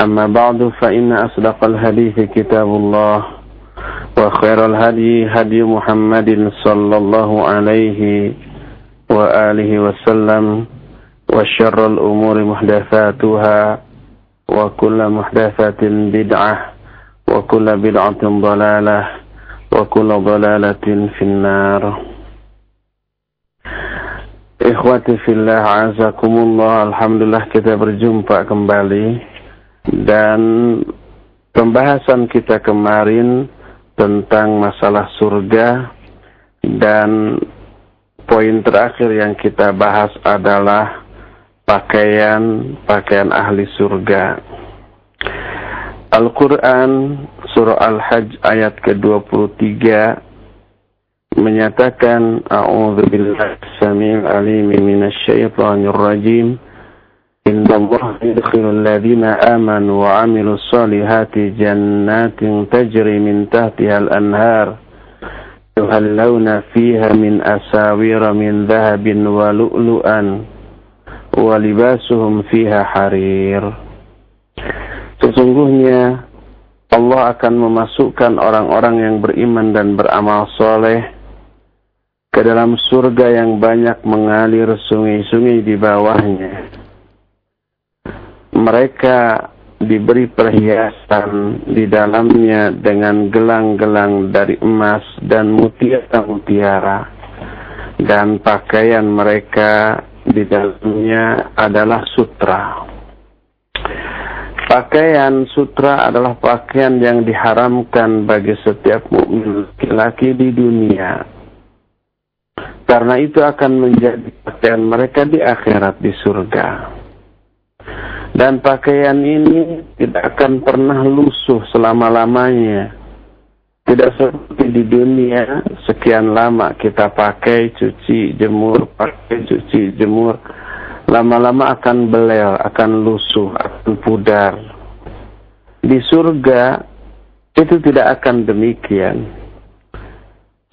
أما بعد فإن أصدق الحديث كتاب الله وخير الهدي هدي محمد صلى الله عليه وآله وسلم وشر الأمور محدثاتها وكل محدثة بدعة وكل بدعة ضلالة وكل ضلالة في النار. Ikhwati fillah azakumullah Alhamdulillah kita berjumpa kembali. Dan pembahasan kita kemarin Tentang masalah surga Dan poin terakhir yang kita bahas adalah Pakaian Pakaian ahli surga. Al-Quran Surah Al-Hajj ayat ke-23 menyatakan a'udzu billahi samil alim minasyaitonir rajim ladzina amanu wa 'amilus solihati jannatin tajri min tahtiha al-anhar yuhallawna fiha min asawira min dhahabin wa lu'lu'an wa libasuhum fiha harir Sesungguhnya Allah akan memasukkan orang-orang yang beriman dan beramal soleh ke dalam surga yang banyak mengalir sungai-sungai di bawahnya. Mereka diberi perhiasan di dalamnya dengan gelang-gelang dari emas dan mutiara-mutiara. Dan pakaian mereka di dalamnya adalah sutra. Pakaian sutra adalah pakaian yang diharamkan bagi setiap mukmin laki-laki di dunia karena itu akan menjadi pakaian mereka di akhirat di surga. Dan pakaian ini tidak akan pernah lusuh selama-lamanya. Tidak seperti di dunia, sekian lama kita pakai, cuci, jemur, pakai, cuci, jemur. Lama-lama akan belel, akan lusuh, akan pudar. Di surga, itu tidak akan demikian.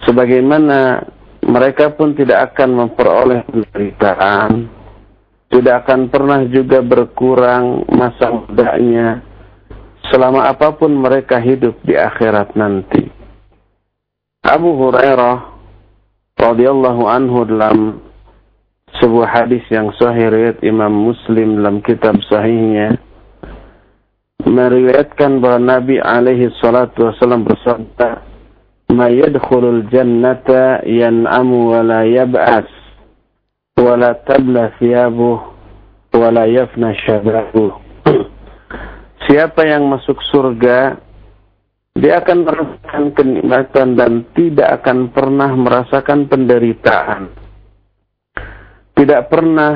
Sebagaimana mereka pun tidak akan memperoleh penderitaan, tidak akan pernah juga berkurang masa mudanya selama apa pun mereka hidup di akhirat nanti. Abu Hurairah radhiyallahu anhu dalam sebuah hadis yang sahih riwayat Imam Muslim dalam kitab sahihnya meriwayatkan bahwa Nabi alaihi salatu wasallam bersabda, "Ma yadkhulul jannata yan'amu wa la yab'ats." ولا تبلى ثيابه ولا يفنى شبابه Siapa yang masuk surga dia akan merasakan kenikmatan dan tidak akan pernah merasakan penderitaan. Tidak pernah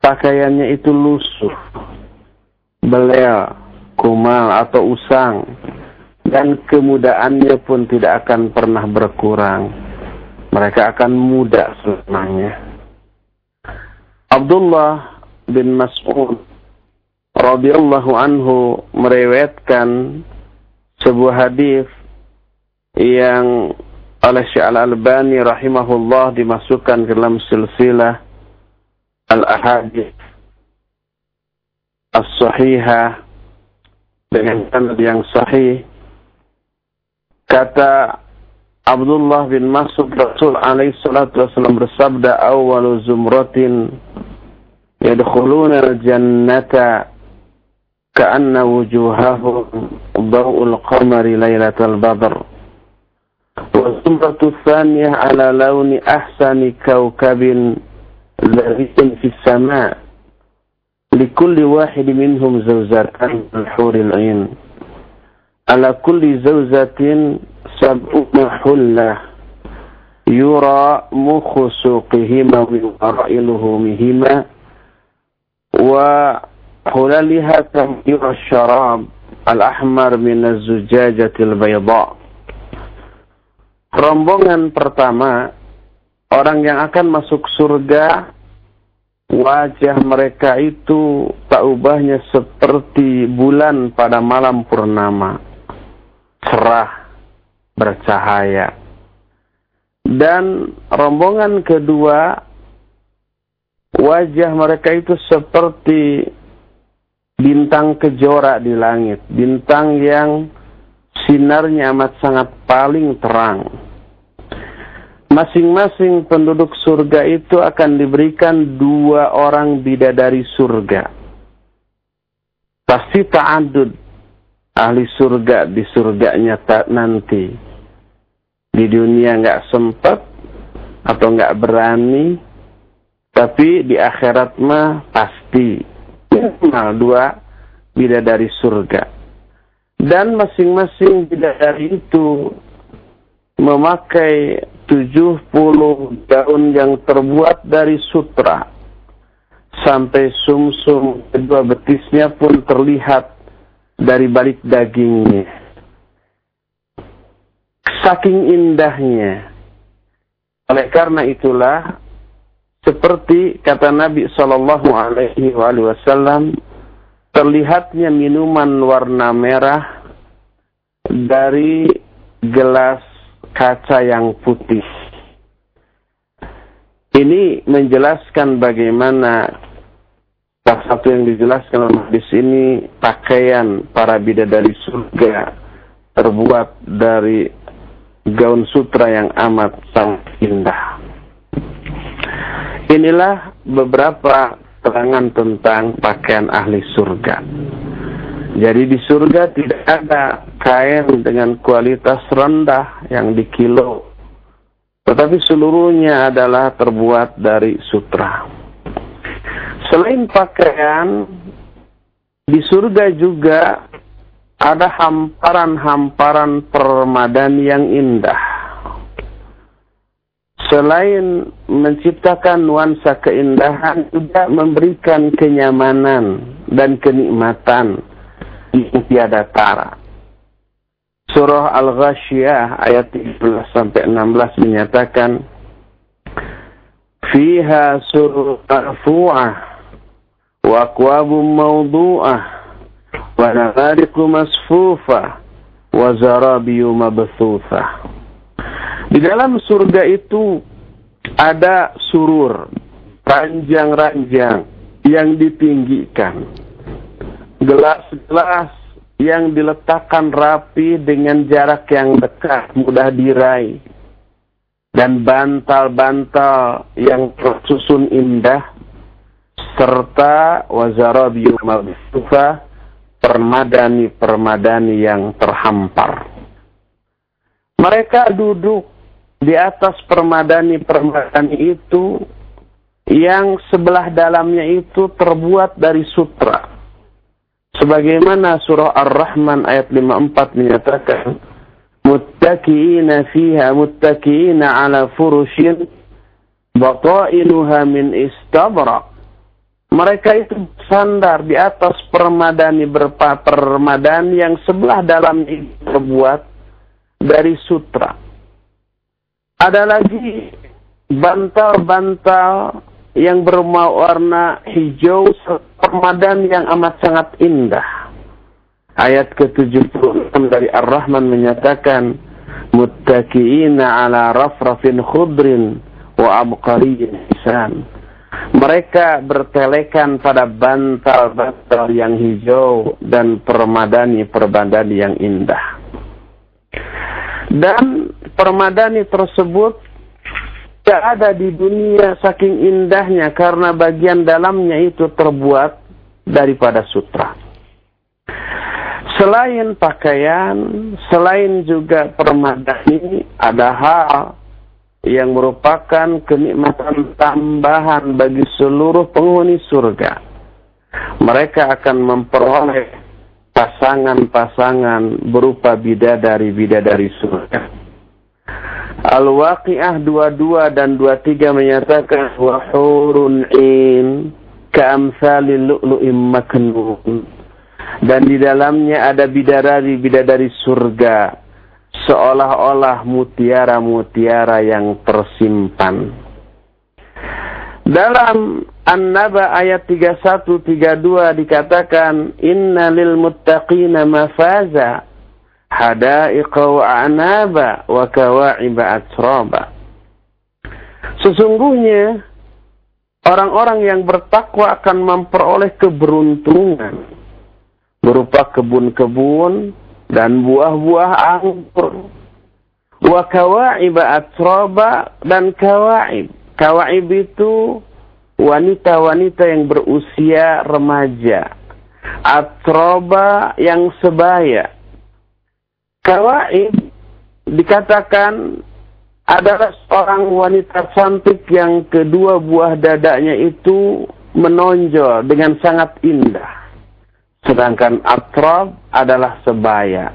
pakaiannya itu lusuh, belel, kumal atau usang dan kemudaannya pun tidak akan pernah berkurang. Mereka akan muda selamanya. Abdullah bin Mas'ud radhiyallahu anhu meriwayatkan sebuah hadis yang oleh Syekh Al-Albani rahimahullah dimasukkan ke dalam silsilah Al-Ahadith As-Sahihah dengan sanad yang sahih. Kata Abdullah bin Mas'ud Rasul alaihi salatu wasallam bersabda awwalu zumratin يدخلون الجنة كأن وجوههم ضوء القمر ليلة البدر. والزمرة الثانية على لون أحسن كوكب ذري في السماء. لكل واحد منهم زوجتان من حور العين. على كل زوجة سبعون حلة يرى مخ سوقهما من وراء لهومهما وحللها كم يرى الشراب al-ahmar min az-zujajatil bayda. Rombongan pertama orang yang akan masuk surga wajah mereka itu tak ubahnya seperti bulan pada malam purnama. Cerah, bercahaya. Dan rombongan kedua wajah mereka itu seperti bintang kejora di langit, bintang yang sinarnya amat sangat paling terang. Masing-masing penduduk surga itu akan diberikan dua orang bidadari surga. Pasti ta'adud ahli surga di surganya tak nanti. Di dunia nggak sempat atau nggak berani, tapi di akhirat mah pasti minimal dua bidadari surga. Dan masing-masing bidadari itu memakai 70 daun yang terbuat dari sutra. Sampai sumsum -sum kedua betisnya pun terlihat dari balik dagingnya. Saking indahnya. Oleh karena itulah seperti kata Nabi Shallallahu Alaihi Wasallam, terlihatnya minuman warna merah dari gelas kaca yang putih. Ini menjelaskan bagaimana salah satu yang dijelaskan oleh hadis ini pakaian para bidadari surga terbuat dari gaun sutra yang amat sangat indah. Inilah beberapa keterangan tentang pakaian ahli surga. Jadi di surga tidak ada kain dengan kualitas rendah yang dikilo. Tetapi seluruhnya adalah terbuat dari sutra. Selain pakaian, di surga juga ada hamparan-hamparan permadani yang indah selain menciptakan nuansa keindahan juga memberikan kenyamanan dan kenikmatan yang tiada tara. Surah Al-Ghasyiyah ayat 13 sampai 16 menyatakan Fiha surur marfu'ah wa akwabun mawdu'ah wa nagariku masfufah wa zarabiyu mabthufah di dalam surga itu ada surur, ranjang-ranjang yang ditinggikan. Gelas-gelas yang diletakkan rapi dengan jarak yang dekat, mudah diraih. Dan bantal-bantal yang tersusun indah serta wazarabiyu mabsufa permadani-permadani yang terhampar. Mereka duduk di atas permadani-permadani itu yang sebelah dalamnya itu terbuat dari sutra. Sebagaimana surah Ar-Rahman ayat 54 menyatakan, Muttaki'ina fiha muttaki'ina ala furushin bata'inuha min istabra. Mereka itu sandar di atas permadani berpa permadani yang sebelah dalamnya terbuat dari sutra ada lagi bantal-bantal yang berwarna hijau permadan yang amat sangat indah. Ayat ke-76 dari Ar-Rahman menyatakan muttaqiina ala rafrafin khudrin wa abqariyyin hisan. Mereka bertelekan pada bantal-bantal yang hijau dan permadani-permadani yang indah. Dan permadani tersebut tidak ada di dunia saking indahnya karena bagian dalamnya itu terbuat daripada sutra. Selain pakaian, selain juga permadani, ada hal yang merupakan kenikmatan tambahan bagi seluruh penghuni surga. Mereka akan memperoleh pasangan-pasangan berupa bidadari-bidadari surga. Al-Waqi'ah 22 dan 23 menyatakan wahurun in ka'amsalil lu'lu'im maknun. dan di dalamnya ada bidadari-bidadari surga seolah-olah mutiara-mutiara yang tersimpan. Dalam An-Naba ayat 31 32 dikatakan inna lil muttaqina mafaza hadaiqa wa anaba wa kawa'iba atraba. Sesungguhnya orang-orang yang bertakwa akan memperoleh keberuntungan berupa kebun-kebun dan buah-buah anggur. Wa kawa'iba atroba dan kawaib. Kawaib itu wanita-wanita yang berusia remaja. Atroba yang sebaya. Kawaib dikatakan adalah seorang wanita cantik yang kedua buah dadanya itu menonjol dengan sangat indah. Sedangkan atrab adalah sebaya.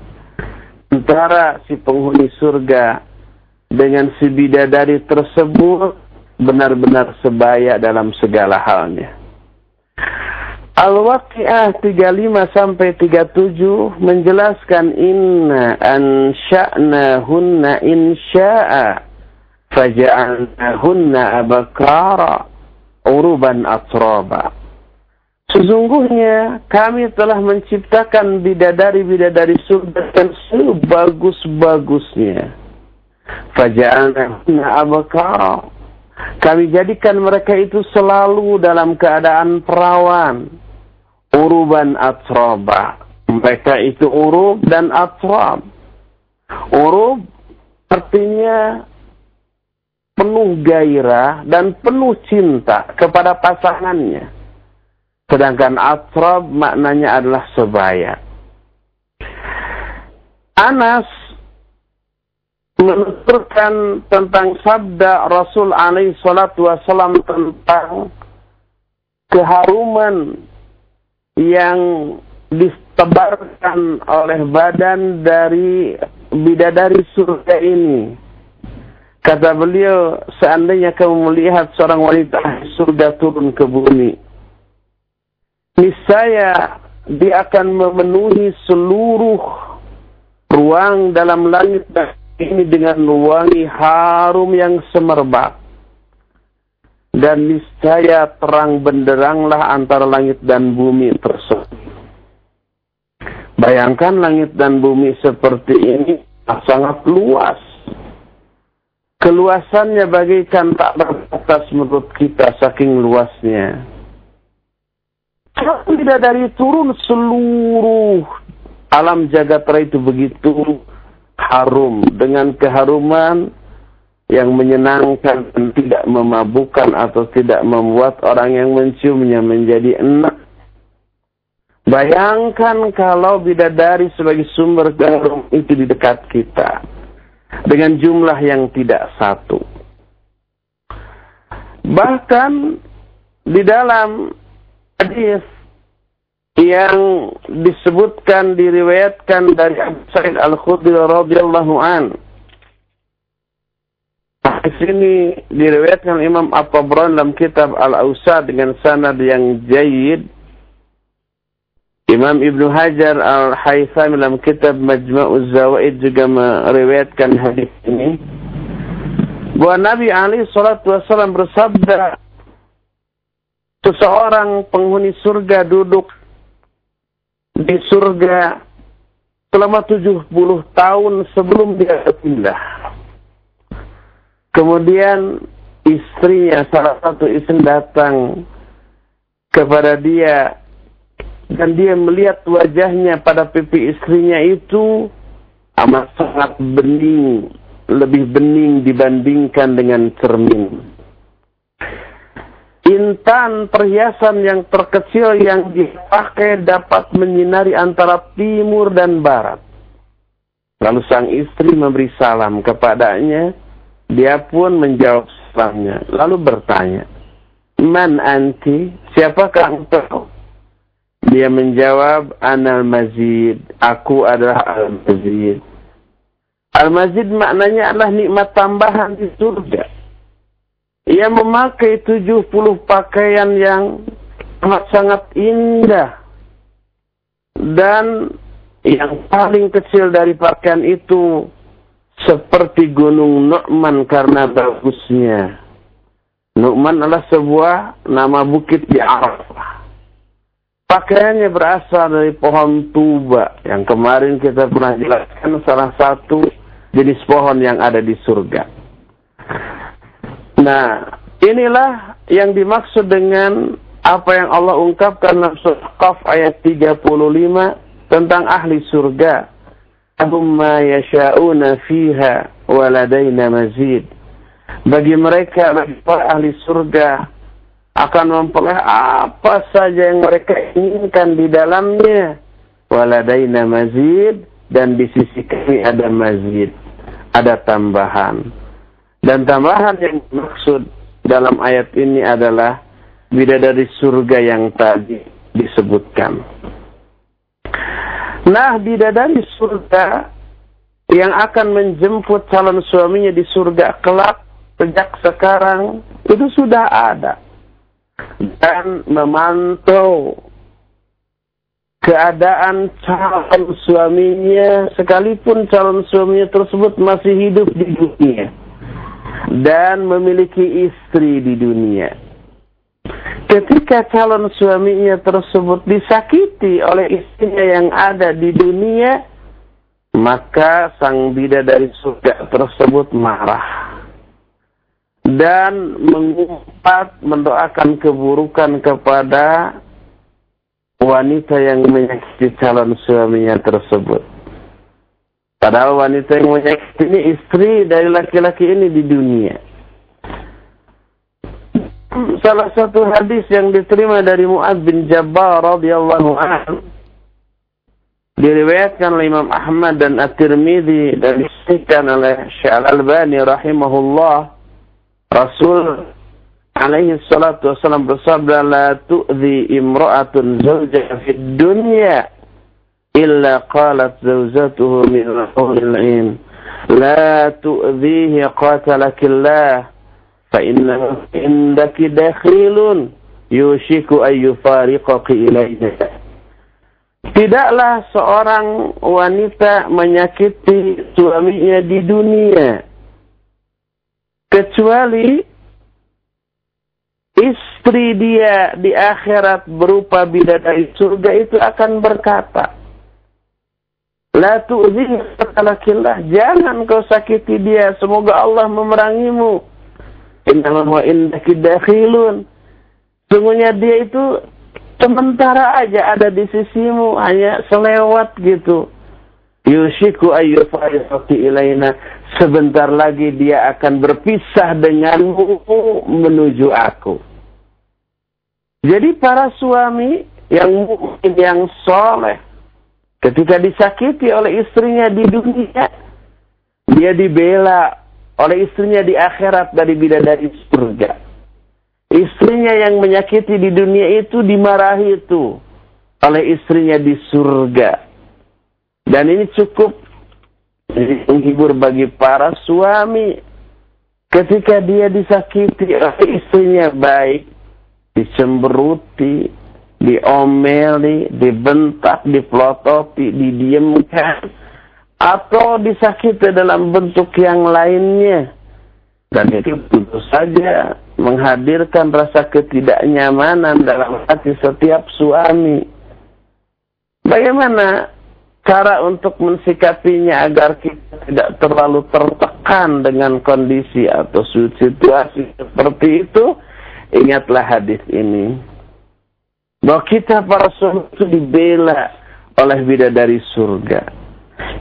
Antara si penghuni surga dengan si bidadari tersebut benar-benar sebaya dalam segala halnya. Al-Waqi'ah 35 sampai 37 menjelaskan inna hunna insya'a hunna abakara uruban atraba. Sesungguhnya kami telah menciptakan bidadari-bidadari surga yang sebagus-bagusnya. Faja'alna abakara. Kami jadikan mereka itu selalu dalam keadaan perawan. Uruban atroba. Mereka itu urub dan atrab. Urub artinya penuh gairah dan penuh cinta kepada pasangannya Sedangkan atrab maknanya adalah sebaya. Anas menuturkan tentang sabda Rasul alaihi salatu wasallam tentang keharuman yang ditebarkan oleh badan dari bidadari surga ini. Kata beliau, seandainya kamu melihat seorang wanita surga turun ke bumi, niscaya dia akan memenuhi seluruh ruang dalam langit ini dengan wangi harum yang semerbak. Dan niscaya terang benderanglah antara langit dan bumi tersebut. Bayangkan langit dan bumi seperti ini sangat luas. Keluasannya bagaikan tak terbatas menurut kita saking luasnya. Kalau tidak dari turun seluruh alam jagat raya itu begitu harum dengan keharuman yang menyenangkan dan tidak memabukkan atau tidak membuat orang yang menciumnya menjadi enak. Bayangkan kalau bidadari sebagai sumber garam itu di dekat kita dengan jumlah yang tidak satu. Bahkan di dalam hadis yang disebutkan diriwayatkan dari Abu Sa'id Al-Khudri radhiyallahu an. Di sini diriwayatkan Imam At-Tabrani dalam kitab Al-Ausad dengan sanad yang jayid. Imam Ibnu Hajar Al-Haythami dalam kitab Majma'uz Zawaid juga meriwayatkan hadis ini. Bahwa Nabi Ali salatu wasallam bersabda seseorang penghuni surga duduk di surga selama 70 tahun sebelum dia pindah. Kemudian istrinya, salah satu istri datang kepada dia dan dia melihat wajahnya pada pipi istrinya itu amat sangat bening, lebih bening dibandingkan dengan cermin intan perhiasan yang terkecil yang dipakai dapat menyinari antara timur dan barat. Lalu sang istri memberi salam kepadanya, dia pun menjawab salamnya, lalu bertanya, Man anti, siapakah engkau? Dia menjawab, Anal Mazid, aku adalah Al-Mazid. Al-Mazid maknanya adalah nikmat tambahan di surga. Ia memakai 70 pakaian yang amat sangat indah. dan yang paling kecil dari pakaian itu seperti gunung Nu'man karena bagusnya. Nu'man adalah sebuah nama bukit di Arafah. Pakaiannya berasal dari pohon tuba yang kemarin kita pernah jelaskan salah satu jenis pohon yang ada di surga. Nah, inilah yang dimaksud dengan apa yang Allah ungkapkan dalam surah Qaf ayat 35 tentang ahli surga. Ahum ma yasha'una fiha waladaina mazid. Bagi mereka, bagi para ahli surga, akan memperoleh apa saja yang mereka inginkan di dalamnya. Waladaina mazid dan di sisi kami ada mazid, ada tambahan. Dan tambahan yang dimaksud dalam ayat ini adalah bidadari surga yang tadi disebutkan. Nah, bidadari surga yang akan menjemput calon suaminya di surga kelak sejak sekarang itu sudah ada dan memantau keadaan calon suaminya sekalipun calon suaminya tersebut masih hidup di dunia dan memiliki istri di dunia ketika calon suaminya tersebut disakiti oleh istrinya yang ada di dunia, maka sang bidadari surga tersebut marah dan mengumpat mendoakan keburukan kepada wanita yang menyakiti calon suaminya tersebut. Padahal wanita yang menyakiti ini istri dari laki-laki ini di dunia. Salah satu hadis yang diterima dari Mu'ad bin Jabbar radhiyallahu anhu diriwayatkan oleh Imam Ahmad dan At-Tirmidzi dan disebutkan oleh Syekh Al-Albani rahimahullah Rasul alaihi salatu wasallam bersabda la tu'zi imra'atun zawjaha fid dunya illa qalat zawjatuhu min rasulil in la tu'dhihi qatalakillah fa inna indaki dakhilun yushiku ayyufariqaki ilayhi Tidaklah seorang wanita menyakiti suaminya di dunia kecuali istri dia di akhirat berupa bidadari surga itu akan berkata La tu'zi jangan kau sakiti dia semoga Allah memerangimu Innaman wa indaki dakhilun. Sungguhnya dia itu sementara aja ada di sisimu, hanya selewat gitu. Yushiku ayyufayati ilaina. Sebentar lagi dia akan berpisah denganmu menuju aku. Jadi para suami yang mungkin yang soleh, ketika disakiti oleh istrinya di dunia, dia dibela oleh istrinya di akhirat dari bidadari surga. Istrinya yang menyakiti di dunia itu dimarahi itu oleh istrinya di surga. Dan ini cukup menghibur bagi para suami ketika dia disakiti oleh istrinya baik, dicemberuti, diomeli, dibentak, dipelototi, didiamkan atau disakiti dalam bentuk yang lainnya. Dan itu tentu saja menghadirkan rasa ketidaknyamanan dalam hati setiap suami. Bagaimana cara untuk mensikapinya agar kita tidak terlalu tertekan dengan kondisi atau situasi seperti itu? Ingatlah hadis ini. Bahwa kita para suami itu dibela oleh bidadari surga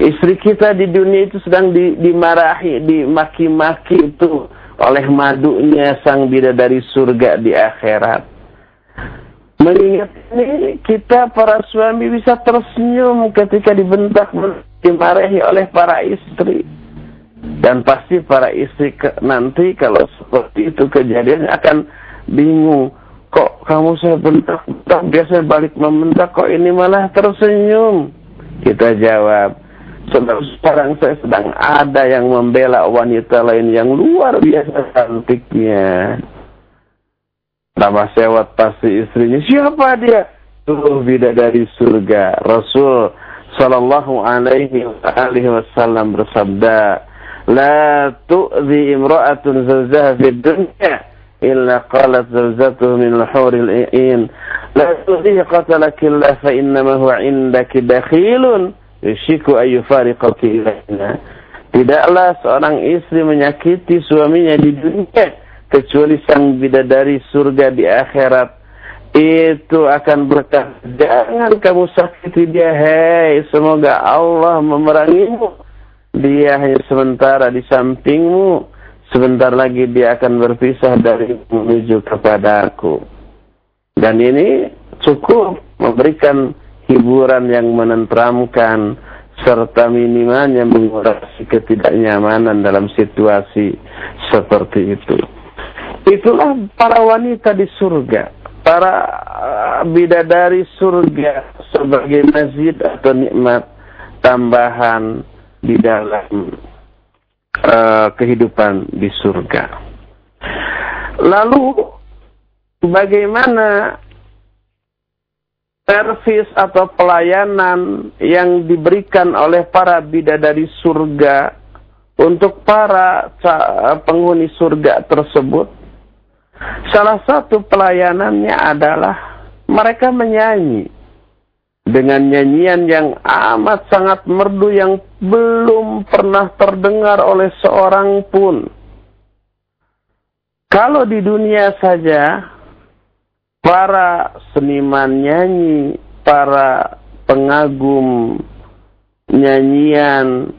Istri kita di dunia itu sedang di, dimarahi, dimaki-maki itu oleh madunya sang bidadari surga di akhirat. Mengingat ini, kita para suami bisa tersenyum ketika dibentak, dimarahi oleh para istri. Dan pasti para istri ke, nanti kalau seperti itu kejadian akan bingung. Kok kamu saya bentak, bentak, biasa balik membentak, kok ini malah tersenyum? Kita jawab, sekarang saya sedang ada yang membela wanita lain yang luar biasa cantiknya. Nama sewat pasti istrinya. Siapa dia? sepuluh bidadari surga. Rasul sallallahu alaihi wasallam bersabda, "La tu'zi imra'atun zawjaha fid dunya illa qalat zawjatuhu min al-huril ain, la tu'zi qatalaki Allah fa innama huwa 'indaki dakhilun yushiku ayyufariqaki ilaina." Tidaklah seorang istri menyakiti suaminya di dunia kecuali sang bidadari surga di akhirat. Itu akan berkata jangan kamu sakiti dia. Hei semoga Allah memerangimu. Dia hanya sementara di sampingmu sebentar lagi dia akan berpisah dari menuju kepada aku dan ini cukup memberikan hiburan yang menenteramkan serta minimalnya mengurangi ketidaknyamanan dalam situasi seperti itu. Itulah para wanita di surga para uh, bidadari surga sebagai mazid atau nikmat tambahan di dalam uh, kehidupan di surga. Lalu bagaimana servis atau pelayanan yang diberikan oleh para bidadari surga untuk para penghuni surga tersebut? Salah satu pelayanannya adalah mereka menyanyi dengan nyanyian yang amat sangat merdu yang belum pernah terdengar oleh seorang pun. Kalau di dunia saja para seniman nyanyi, para pengagum nyanyian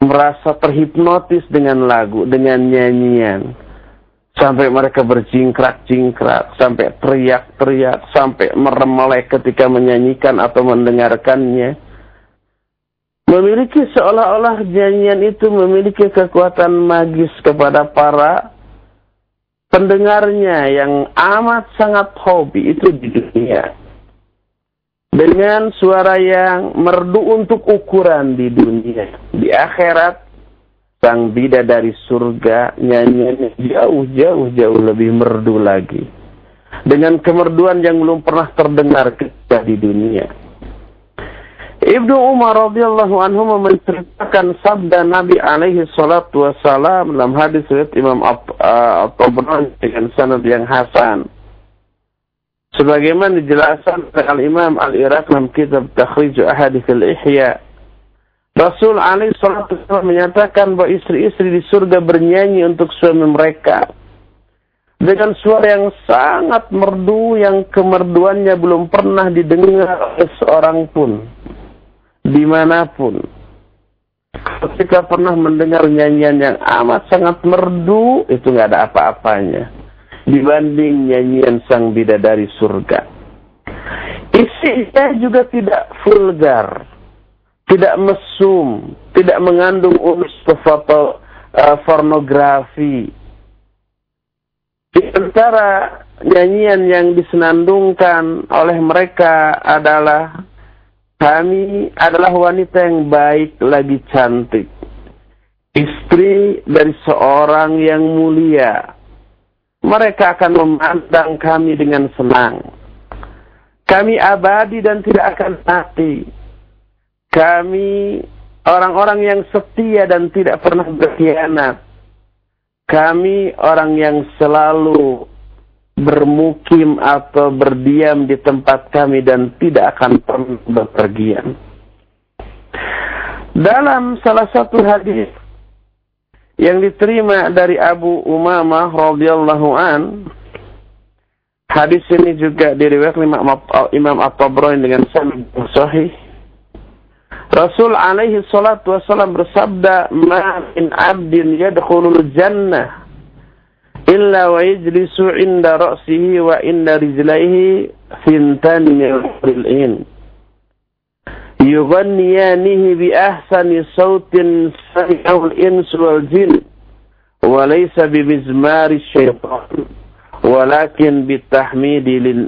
merasa terhipnotis dengan lagu, dengan nyanyian sampai mereka berjingkrak-jingkrak, sampai teriak-teriak, sampai meremelek ketika menyanyikan atau mendengarkannya. Memiliki seolah-olah nyanyian itu memiliki kekuatan magis kepada para pendengarnya yang amat sangat hobi itu di dunia. Dengan suara yang merdu untuk ukuran di dunia. Di akhirat sang dari surga nyanyiannya jauh jauh jauh lebih merdu lagi dengan kemerduan yang belum pernah terdengar ketika di dunia. Ibnu Umar radhiyallahu anhu menceritakan sabda Nabi alaihi salatu wasalam dalam hadis riwayat Imam At-Tabrani dengan sanad yang hasan. Sebagaimana dijelaskan oleh Imam Al-Iraq dalam kitab Takhrij Ahadits al-Ihya Rasul Ali SAW menyatakan bahwa istri-istri di surga bernyanyi untuk suami mereka. Dengan suara yang sangat merdu yang kemerduannya belum pernah didengar oleh seorang pun. Di mana pun. Ketika pernah mendengar nyanyian yang amat sangat merdu, itu nggak ada apa-apanya. Dibanding nyanyian sang bidadari surga. Isinya juga tidak vulgar tidak mesum, tidak mengandung unsur foto uh, pornografi. Di antara nyanyian yang disenandungkan oleh mereka adalah kami adalah wanita yang baik lagi cantik. Istri dari seorang yang mulia. Mereka akan memandang kami dengan senang. Kami abadi dan tidak akan mati kami orang-orang yang setia dan tidak pernah berkhianat. Kami orang yang selalu bermukim atau berdiam di tempat kami dan tidak akan pernah berpergian. Dalam salah satu hadis yang diterima dari Abu Umamah radhiyallahu an hadis ini juga diriwayatkan Imam At-Tabrani dengan sanad sahih Rasul alaihi salatu wasallam bersabda, "Ma min 'abdin yadkhulul jannah illa wa yajlisu 'inda ra'sihi wa inda rijlaihi fintan min in." Yughanniyanihi bi ahsani sautin sami'ahu al-ins wal jin wa laysa bi mizmari syaitan walakin bitahmidin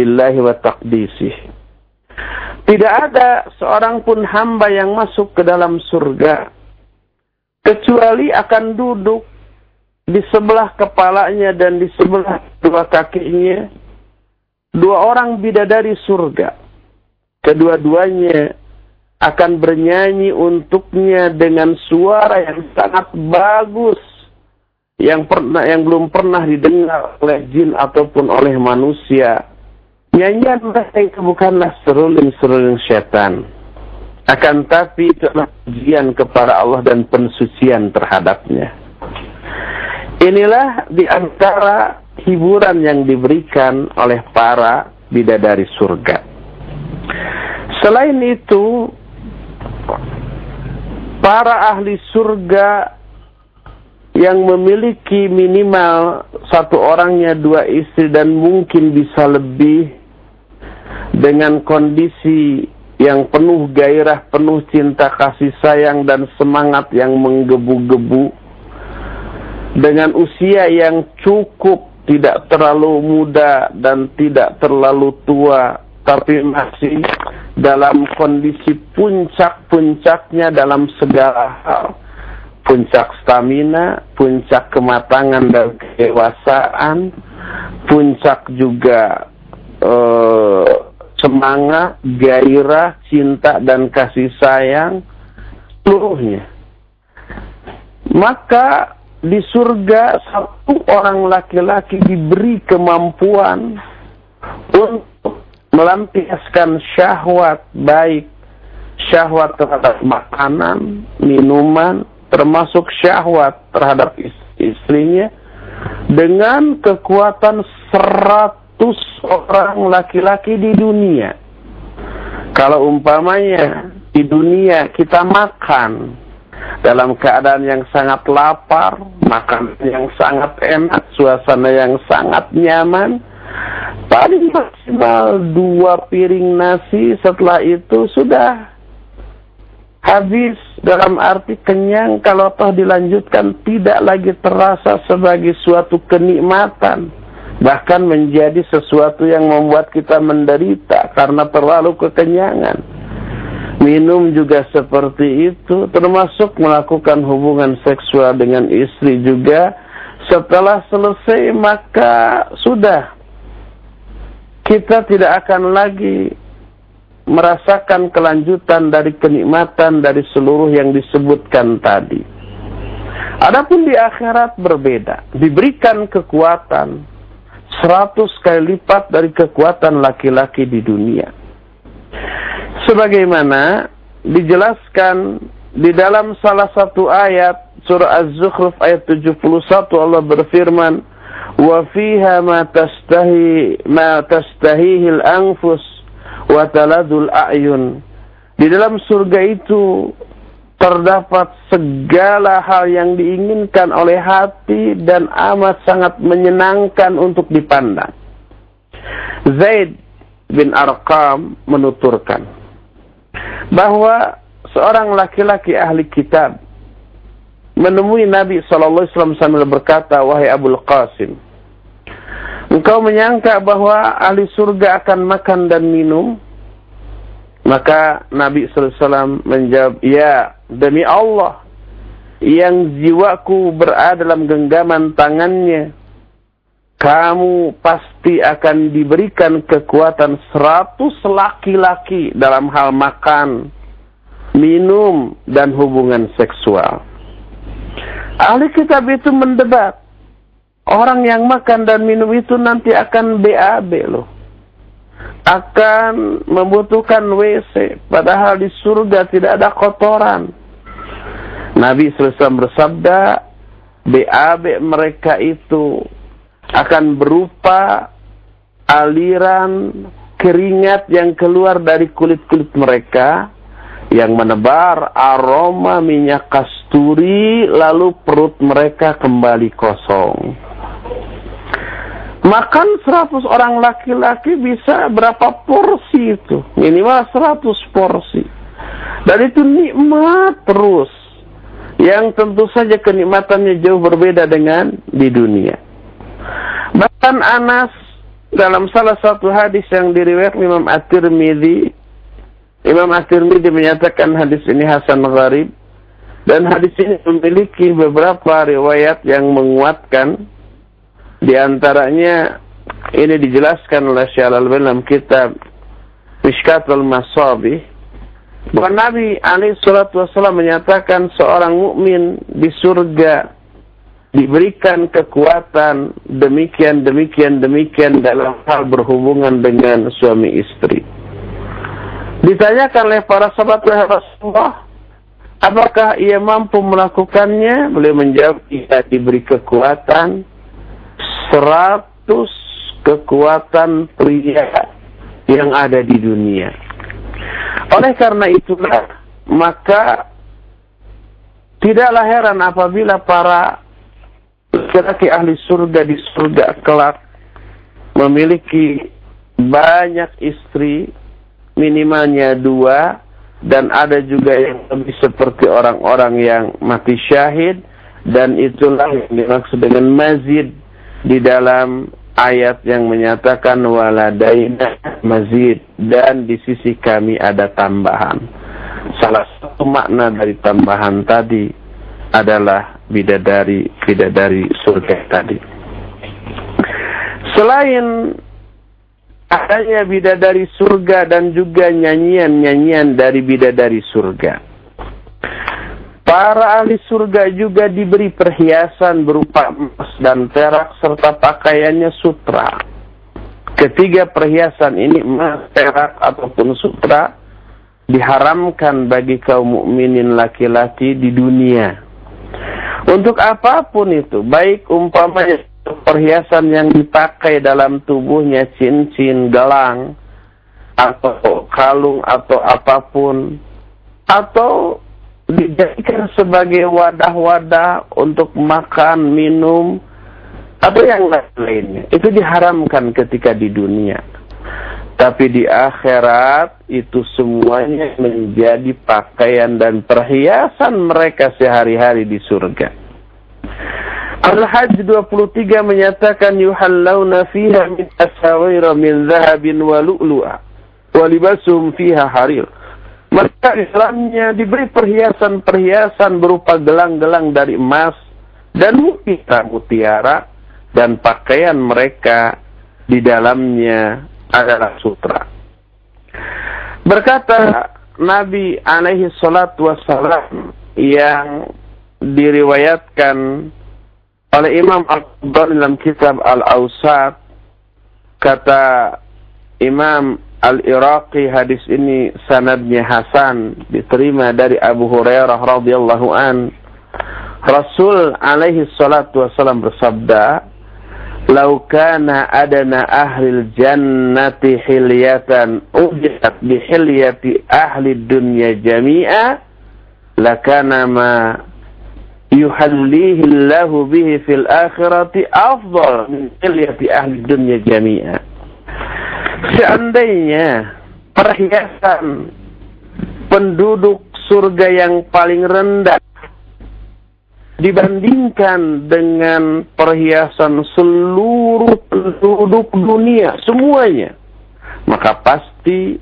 lillahi wa taqdisih. Tidak ada seorang pun hamba yang masuk ke dalam surga kecuali akan duduk di sebelah kepalanya dan di sebelah dua kakinya dua orang bidadari surga. Kedua-duanya akan bernyanyi untuknya dengan suara yang sangat bagus yang pernah yang belum pernah didengar oleh jin ataupun oleh manusia. Nyanyian mereka itu bukanlah seruling-seruling setan. Akan tapi itu adalah pujian kepada Allah dan pensucian terhadapnya. Inilah di antara hiburan yang diberikan oleh para bidadari surga. Selain itu, para ahli surga yang memiliki minimal satu orangnya dua istri dan mungkin bisa lebih dengan kondisi yang penuh gairah, penuh cinta kasih sayang dan semangat yang menggebu-gebu. Dengan usia yang cukup tidak terlalu muda dan tidak terlalu tua tapi masih dalam kondisi puncak-puncaknya dalam segala hal. Puncak stamina, puncak kematangan dan kedewasaan, puncak juga uh, semangat, gairah, cinta dan kasih sayang seluruhnya. Maka di surga satu orang laki-laki diberi kemampuan untuk melampiaskan syahwat baik syahwat terhadap makanan, minuman, termasuk syahwat terhadap istrinya dengan kekuatan seratus orang laki-laki di dunia. Kalau umpamanya di dunia kita makan dalam keadaan yang sangat lapar, makan yang sangat enak, suasana yang sangat nyaman, paling maksimal dua piring nasi setelah itu sudah habis dalam arti kenyang kalau toh dilanjutkan tidak lagi terasa sebagai suatu kenikmatan bahkan menjadi sesuatu yang membuat kita menderita karena terlalu kekenyangan. Minum juga seperti itu termasuk melakukan hubungan seksual dengan istri juga. Setelah selesai maka sudah. Kita tidak akan lagi merasakan kelanjutan dari kenikmatan dari seluruh yang disebutkan tadi. Adapun di akhirat berbeda, diberikan kekuatan seratus kali lipat dari kekuatan laki-laki di dunia. Sebagaimana dijelaskan di dalam salah satu ayat surah Az-Zukhruf ayat 71 Allah berfirman, "Wa fiha ma tastahi ma tastahihil anfus wataladul a'yun. Di dalam surga itu terdapat segala hal yang diinginkan oleh hati dan amat sangat menyenangkan untuk dipandang. Zaid bin Arqam menuturkan bahwa seorang laki-laki ahli kitab menemui Nabi SAW sambil berkata, Wahai Abul Qasim, engkau menyangka bahwa ahli surga akan makan dan minum? Maka Nabi SAW menjawab, Ya, demi Allah, yang jiwaku berada dalam genggaman tangannya, kamu pasti akan diberikan kekuatan seratus laki-laki dalam hal makan, minum, dan hubungan seksual. Ahli kitab itu mendebat. Orang yang makan dan minum itu nanti akan BAB loh akan membutuhkan WC padahal di surga tidak ada kotoran. Nabi SAW bersabda, BAB mereka itu akan berupa aliran keringat yang keluar dari kulit-kulit mereka yang menebar aroma minyak kasturi lalu perut mereka kembali kosong. Makan 100 orang laki-laki bisa berapa porsi itu? Minimal 100 porsi. Dan itu nikmat terus. Yang tentu saja kenikmatannya jauh berbeda dengan di dunia. Bahkan Anas dalam salah satu hadis yang diriwayat Imam At-Tirmidzi Imam At-Tirmidzi menyatakan hadis ini hasan gharib dan hadis ini memiliki beberapa riwayat yang menguatkan di antaranya ini dijelaskan oleh Syekh Al-Albani dalam kitab Mishkatul Masabih bahwa Nabi alaihi salatu wasallam menyatakan seorang mukmin di surga diberikan kekuatan demikian demikian demikian dalam hal berhubungan dengan suami istri. Ditanyakan oleh para sahabat Rasulullah, apakah ia mampu melakukannya? Beliau menjawab, ia diberi kekuatan seratus kekuatan pria yang ada di dunia. Oleh karena itulah, maka tidaklah heran apabila para laki-laki ahli surga di surga kelak memiliki banyak istri minimalnya dua dan ada juga yang lebih seperti orang-orang yang mati syahid dan itulah yang dimaksud dengan mazid di dalam ayat yang menyatakan waladaina mazid dan di sisi kami ada tambahan. Salah satu makna dari tambahan tadi adalah bidadari bidadari surga tadi. Selain adanya bidadari surga dan juga nyanyian-nyanyian dari bidadari surga. Para ahli surga juga diberi perhiasan berupa emas dan perak serta pakaiannya sutra. Ketiga perhiasan ini emas, perak ataupun sutra diharamkan bagi kaum mukminin laki-laki di dunia. Untuk apa pun itu, baik umpamanya perhiasan yang dipakai dalam tubuhnya cincin, gelang, atau kalung atau apa pun atau dijadikan sebagai wadah-wadah untuk makan, minum atau yang lainnya. Itu diharamkan ketika di dunia. Tapi di akhirat itu semuanya menjadi pakaian dan perhiasan mereka sehari-hari di surga. Al-Hajj 23 menyatakan yuhallawna fiha min asawira min zahabin wa lu'lu'a wa libasum fiha harir. Mereka di dalamnya diberi perhiasan-perhiasan berupa gelang-gelang dari emas dan mutiara-mutiara dan pakaian mereka di dalamnya adalah sutra. Berkata Nabi alaihi salatu wassalam yang diriwayatkan oleh Imam Al-Qadar dalam kitab Al-Awsat kata Imam Al-Iraqi hadis ini sanadnya Hasan diterima dari Abu Hurairah radhiyallahu an Rasul alaihi salatu wasallam bersabda "Lau kana adana ahli jannati hilyatan ujat bi hilyati ahli dunya jami'a lakana ma yuhallihi Allahu bihi fil akhirati afdal min hilyati ahli dunya jami'a. Seandainya perhiasan penduduk surga yang paling rendah dibandingkan dengan perhiasan seluruh penduduk dunia semuanya maka pasti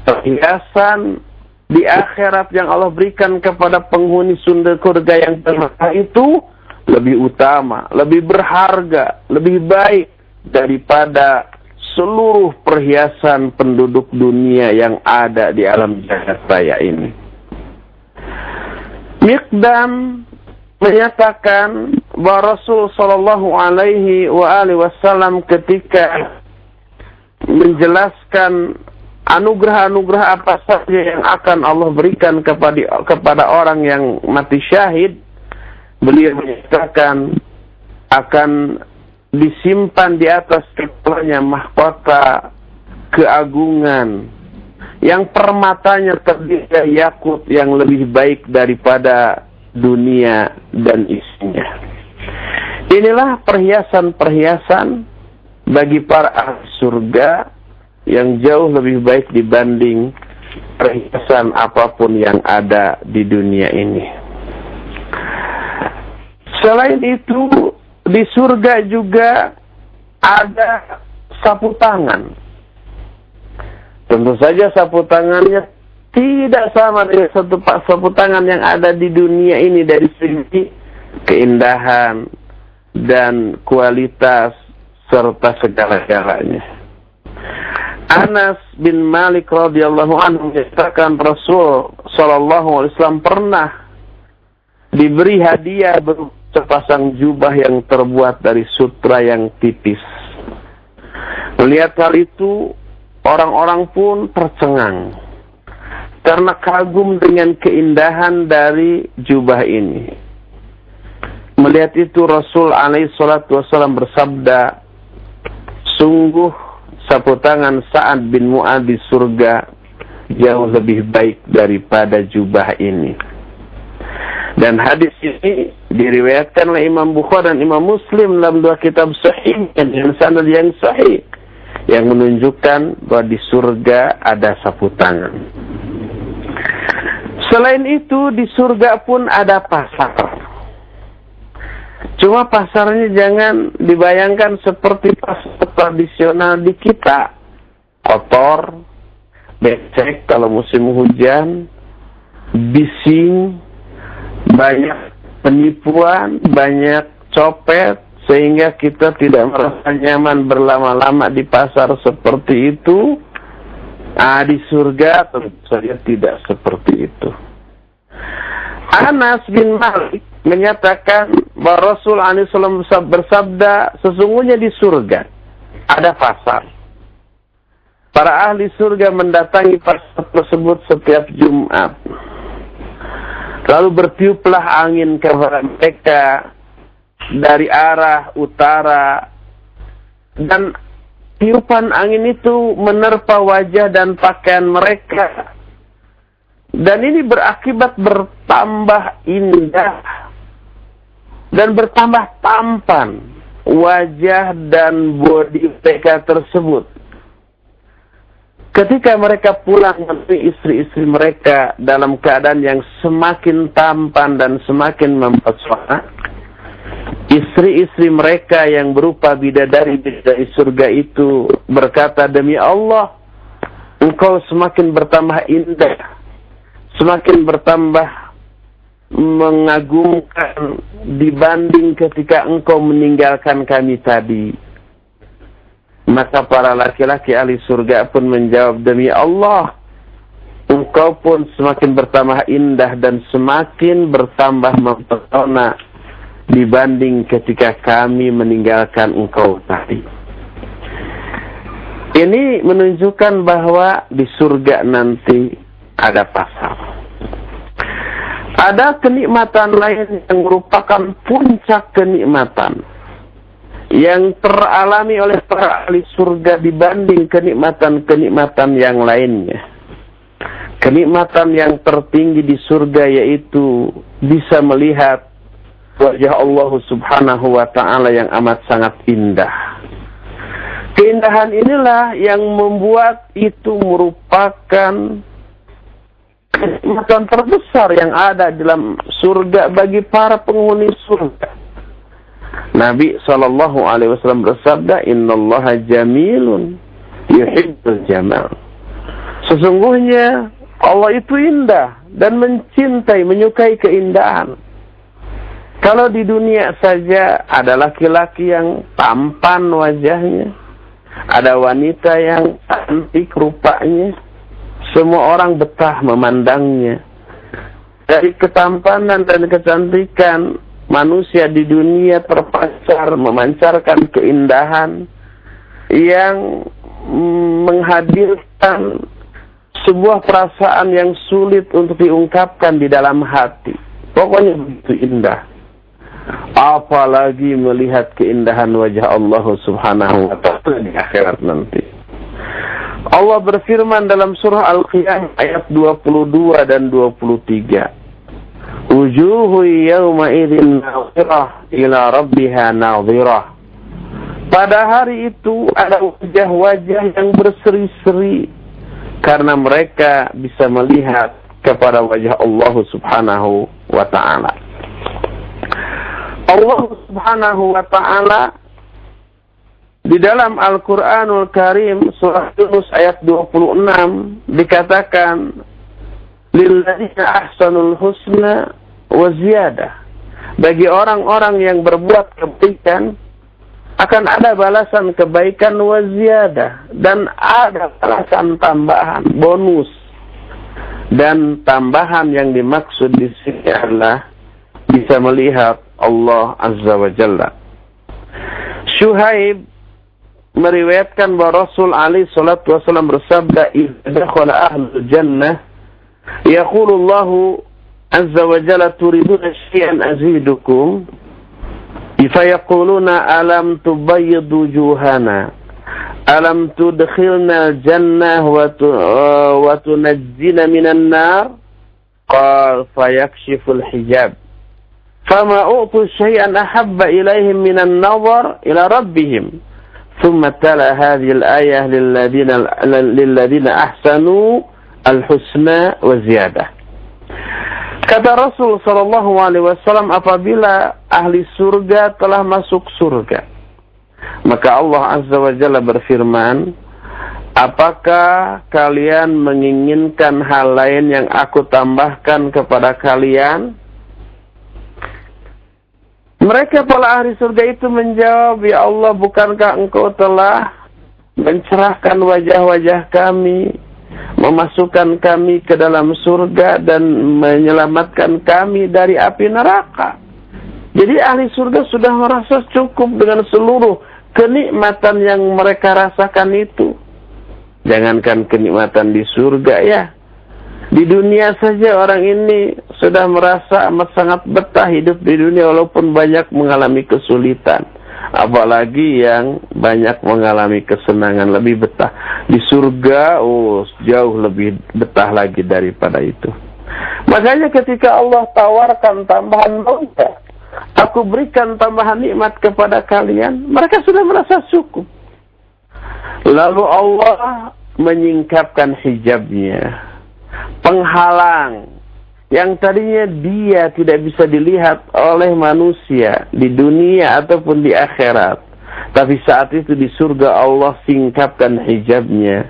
perhiasan di akhirat yang Allah berikan kepada penghuni surga yang terbaik itu lebih utama, lebih berharga, lebih baik daripada seluruh perhiasan penduduk dunia yang ada di alam jagat raya ini. Mikdam menyatakan bahwa Rasul Shallallahu Alaihi Wasallam ketika menjelaskan anugerah-anugerah apa saja yang akan Allah berikan kepada kepada orang yang mati syahid beliau menyatakan akan disimpan di atas kepalanya mahkota keagungan yang permatanya terdiri yakut yang lebih baik daripada dunia dan isinya. Inilah perhiasan-perhiasan bagi para ahli surga yang jauh lebih baik dibanding perhiasan apa pun yang ada di dunia ini. Selain itu, di surga juga ada sapu tangan. Tentu saja sapu tangannya tidak sama dengan satu sapu tangan yang ada di dunia ini dari segi keindahan dan kualitas serta segala-galanya. Anas bin Malik radhiyallahu anhu menyatakan Rasul sallallahu alaihi wasallam pernah diberi hadiah berupa sepasang jubah yang terbuat dari sutra yang tipis. Melihat hal itu, orang-orang pun tercengang karena kagum dengan keindahan dari jubah ini. Melihat itu Rasul alaihi salatu wasallam bersabda, sungguh sapu tangan Sa'ad bin Mu'ad di surga jauh lebih baik daripada jubah ini. Dan hadis ini diriwayatkan oleh Imam Bukhari dan Imam Muslim dalam dua kitab sahih dengan sanad yang sahih yang menunjukkan bahwa di surga ada sapu tangan. Selain itu di surga pun ada pasar. Cuma pasarnya jangan dibayangkan seperti pasar tradisional di kita. Kotor, becek kalau musim hujan, bising, banyak penipuan, banyak copet, sehingga kita tidak merasa nyaman berlama-lama di pasar seperti itu. Ah, di surga tentu saja tidak seperti itu. Anas bin Malik menyatakan bahwa Rasul SAW bersabda, sesungguhnya di surga ada pasar. Para ahli surga mendatangi pasar tersebut setiap Jumat. Lalu bertiuplah angin kepada mereka dari arah utara. Dan tiupan angin itu menerpa wajah dan pakaian mereka. Dan ini berakibat bertambah indah dan bertambah tampan wajah dan bodi mereka tersebut Ketika mereka pulang menemui istri-istri mereka dalam keadaan yang semakin tampan dan semakin mempesona, istri-istri mereka yang berupa bidadari-bidadari surga itu berkata, Demi Allah, engkau semakin bertambah indah, semakin bertambah mengagumkan dibanding ketika engkau meninggalkan kami tadi. Maka para laki-laki ahli surga pun menjawab, Demi Allah, engkau pun semakin bertambah indah dan semakin bertambah mempesona dibanding ketika kami meninggalkan engkau tadi. Ini menunjukkan bahwa di surga nanti ada pasar. Ada kenikmatan lain yang merupakan puncak kenikmatan yang teralami oleh para ahli surga dibanding kenikmatan-kenikmatan yang lainnya. Kenikmatan yang tertinggi di surga yaitu bisa melihat wajah Allah Subhanahu wa taala yang amat sangat indah. Keindahan inilah yang membuat itu merupakan kenikmatan terbesar yang ada dalam surga bagi para penghuni surga. Nabi Shallallahu Alaihi Wasallam bersabda, Inna Allah jamilun yuhibbul jamal. Sesungguhnya Allah itu indah dan mencintai, menyukai keindahan. Kalau di dunia saja ada laki-laki yang tampan wajahnya, ada wanita yang cantik rupanya, semua orang betah memandangnya. Dari ketampanan dan kecantikan manusia di dunia terpancar memancarkan keindahan yang menghadirkan sebuah perasaan yang sulit untuk diungkapkan di dalam hati. Pokoknya begitu indah. Apalagi melihat keindahan wajah Allah subhanahu wa ta'ala di akhirat nanti. Allah berfirman dalam surah Al-Qiyamah ayat 22 dan 23. Wujuhu yawma idzin nadhirah ila rabbiha nadhirah. Pada hari itu ada wajah-wajah yang berseri-seri karena mereka bisa melihat kepada wajah Allah Subhanahu wa taala. Allah Subhanahu wa taala di dalam Al-Qur'anul Karim surah Yunus ayat 26 dikatakan lilladzina ahsanul husna waziyadah. Bagi orang-orang yang berbuat kebaikan akan ada balasan kebaikan waziyadah dan ada balasan tambahan bonus dan tambahan yang dimaksud di sini adalah bisa melihat Allah Azza wa Jalla. Syuhaib meriwayatkan bahwa Rasul Ali salatu wasallam bersabda, "Idza dakhala jannah, yaqulu Allah عز وجل تريدون شيئا أزيدكم؟ فيقولون ألم تبيض وجوهنا؟ ألم تدخلنا الجنة وتنجينا من النار؟ قال فيكشف الحجاب. فما أعطوا شيئا أحب إليهم من النظر إلى ربهم. ثم تلا هذه الآية للذين, للذين أحسنوا الحسنى وزيادة. Kata Rasul Shallallahu Alaihi Wasallam apabila ahli surga telah masuk surga, maka Allah Azza wa Jalla berfirman, Apakah kalian menginginkan hal lain yang aku tambahkan kepada kalian? Mereka para ahli surga itu menjawab, Ya Allah, bukankah engkau telah mencerahkan wajah-wajah kami memasukkan kami ke dalam surga dan menyelamatkan kami dari api neraka. Jadi ahli surga sudah merasa cukup dengan seluruh kenikmatan yang mereka rasakan itu. Jangankan kenikmatan di surga ya. Di dunia saja orang ini sudah merasa amat sangat betah hidup di dunia walaupun banyak mengalami kesulitan apalagi yang banyak mengalami kesenangan lebih betah. Di surga oh jauh lebih betah lagi daripada itu. Makanya ketika Allah tawarkan tambahan mauta aku berikan tambahan nikmat kepada kalian mereka sudah merasa cukup. Lalu Allah menyingkapkan hijabnya. Penghalang yang tadinya dia tidak bisa dilihat oleh manusia di dunia ataupun di akhirat. Tapi saat itu di surga Allah singkapkan hijabnya.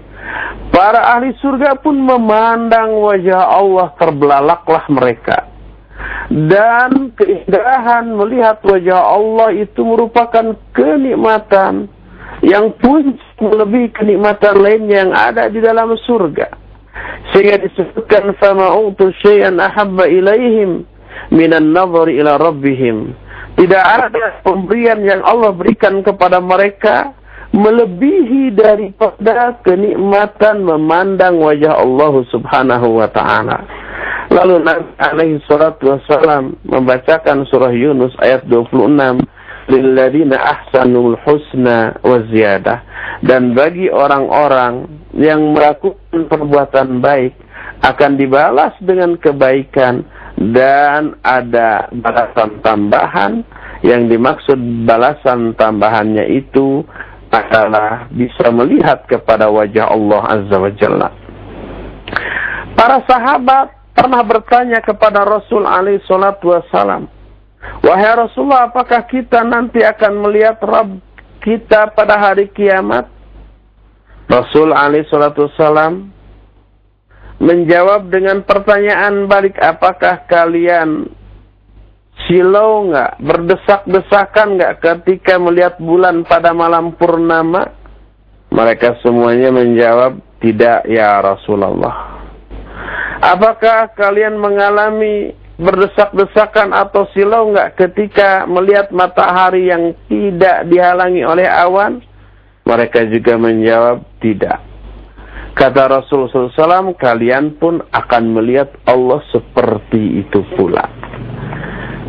Para ahli surga pun memandang wajah Allah terbelalaklah mereka. Dan keindahan melihat wajah Allah itu merupakan kenikmatan yang pun melebihi kenikmatan lainnya yang ada di dalam surga. Sehingga disebutkan sama utu syai'an ahabba ilaihim minan nazar ila rabbihim. Tidak ada pemberian yang Allah berikan kepada mereka melebihi daripada kenikmatan memandang wajah Allah Subhanahu wa taala. Lalu Nabi alaihi salatu wassalam membacakan surah Yunus ayat 26 lilladzina ahsanul husna wa ziyadah dan bagi orang-orang yang melakukan perbuatan baik akan dibalas dengan kebaikan dan ada balasan tambahan yang dimaksud balasan tambahannya itu adalah bisa melihat kepada wajah Allah Azza wa Jalla. Para sahabat pernah bertanya kepada Rasul alaihi salatu wasalam, Wahai Rasulullah, apakah kita nanti akan melihat Rabb kita pada hari kiamat? Rasul Ali Shallallahu Salam menjawab dengan pertanyaan balik, apakah kalian silau nggak, berdesak-desakan nggak ketika melihat bulan pada malam purnama? Mereka semuanya menjawab, tidak ya Rasulullah. Apakah kalian mengalami berdesak-desakan atau silau nggak ketika melihat matahari yang tidak dihalangi oleh awan? Mereka juga menjawab tidak. Kata Rasulullah SAW, kalian pun akan melihat Allah seperti itu pula.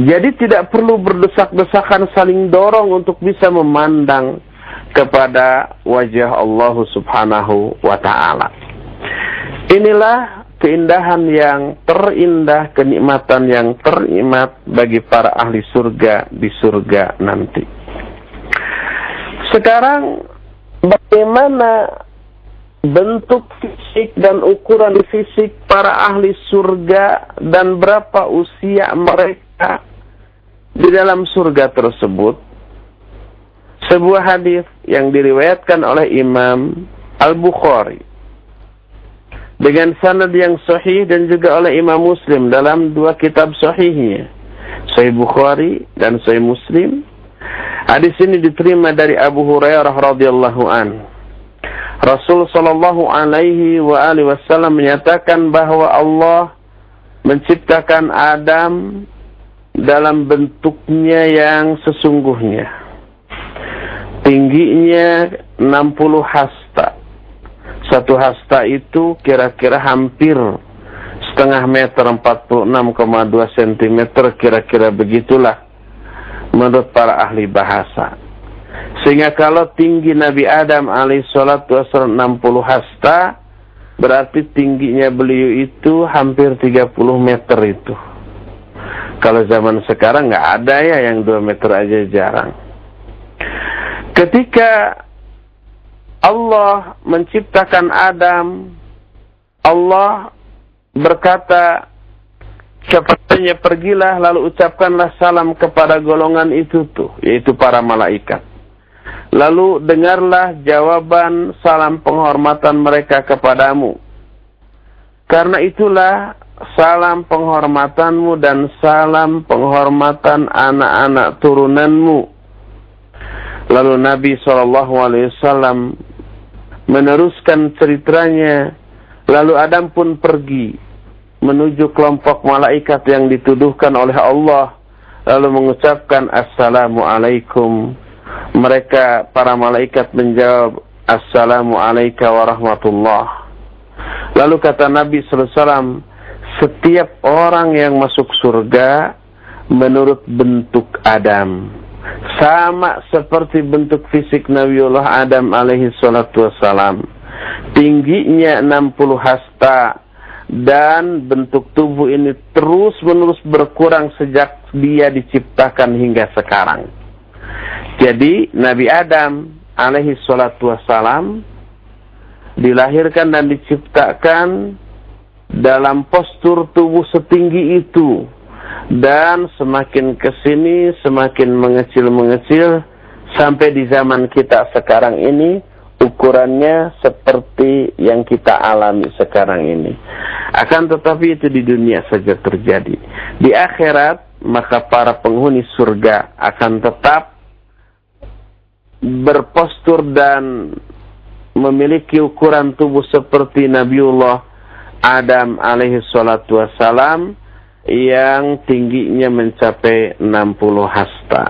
Jadi tidak perlu berdesak-desakan saling dorong untuk bisa memandang kepada wajah Allah Subhanahu wa taala. Inilah keindahan yang terindah, kenikmatan yang ternikmat bagi para ahli surga di surga nanti. Sekarang bagaimana bentuk fisik dan ukuran fisik para ahli surga dan berapa usia mereka di dalam surga tersebut? Sebuah hadis yang diriwayatkan oleh Imam Al-Bukhari dengan sanad yang sahih dan juga oleh Imam Muslim dalam dua kitab sahihnya, Sahih Bukhari dan Sahih Muslim. Hadis ini diterima dari Abu Hurairah radhiyallahu an. Rasul sallallahu alaihi wa alihi wasallam menyatakan bahwa Allah menciptakan Adam dalam bentuknya yang sesungguhnya. Tingginya 60 hasta. Satu hasta itu kira-kira hampir setengah meter 46,2 cm kira-kira begitulah menurut para ahli bahasa. Sehingga kalau tinggi Nabi Adam alaihissalatu wassalam 60 hasta, berarti tingginya beliau itu hampir 30 meter itu. Kalau zaman sekarang nggak ada ya yang 2 meter aja jarang. Ketika Allah menciptakan Adam, Allah berkata Kepadanya pergilah lalu ucapkanlah salam kepada golongan itu tuh, yaitu para malaikat. Lalu dengarlah jawaban salam penghormatan mereka kepadamu. Karena itulah salam penghormatanmu dan salam penghormatan anak-anak turunanmu. Lalu Nabi SAW meneruskan ceritanya. Lalu Adam pun pergi menuju kelompok malaikat yang dituduhkan oleh Allah lalu mengucapkan assalamualaikum mereka para malaikat menjawab assalamu alayka warahmatullah lalu kata Nabi SAW setiap orang yang masuk surga menurut bentuk Adam sama seperti bentuk fisik Nabiullah Adam alaihi salatu wassalam tingginya 60 hasta dan bentuk tubuh ini terus-menerus berkurang sejak dia diciptakan hingga sekarang. Jadi Nabi Adam alaihi salatu wassalam dilahirkan dan diciptakan dalam postur tubuh setinggi itu dan semakin ke sini semakin mengecil-mengecil sampai di zaman kita sekarang ini ukurannya seperti yang kita alami sekarang ini. Akan tetapi itu di dunia saja terjadi. Di akhirat, maka para penghuni surga akan tetap berpostur dan memiliki ukuran tubuh seperti Nabiullah Adam alaihi salatu wassalam yang tingginya mencapai 60 hasta.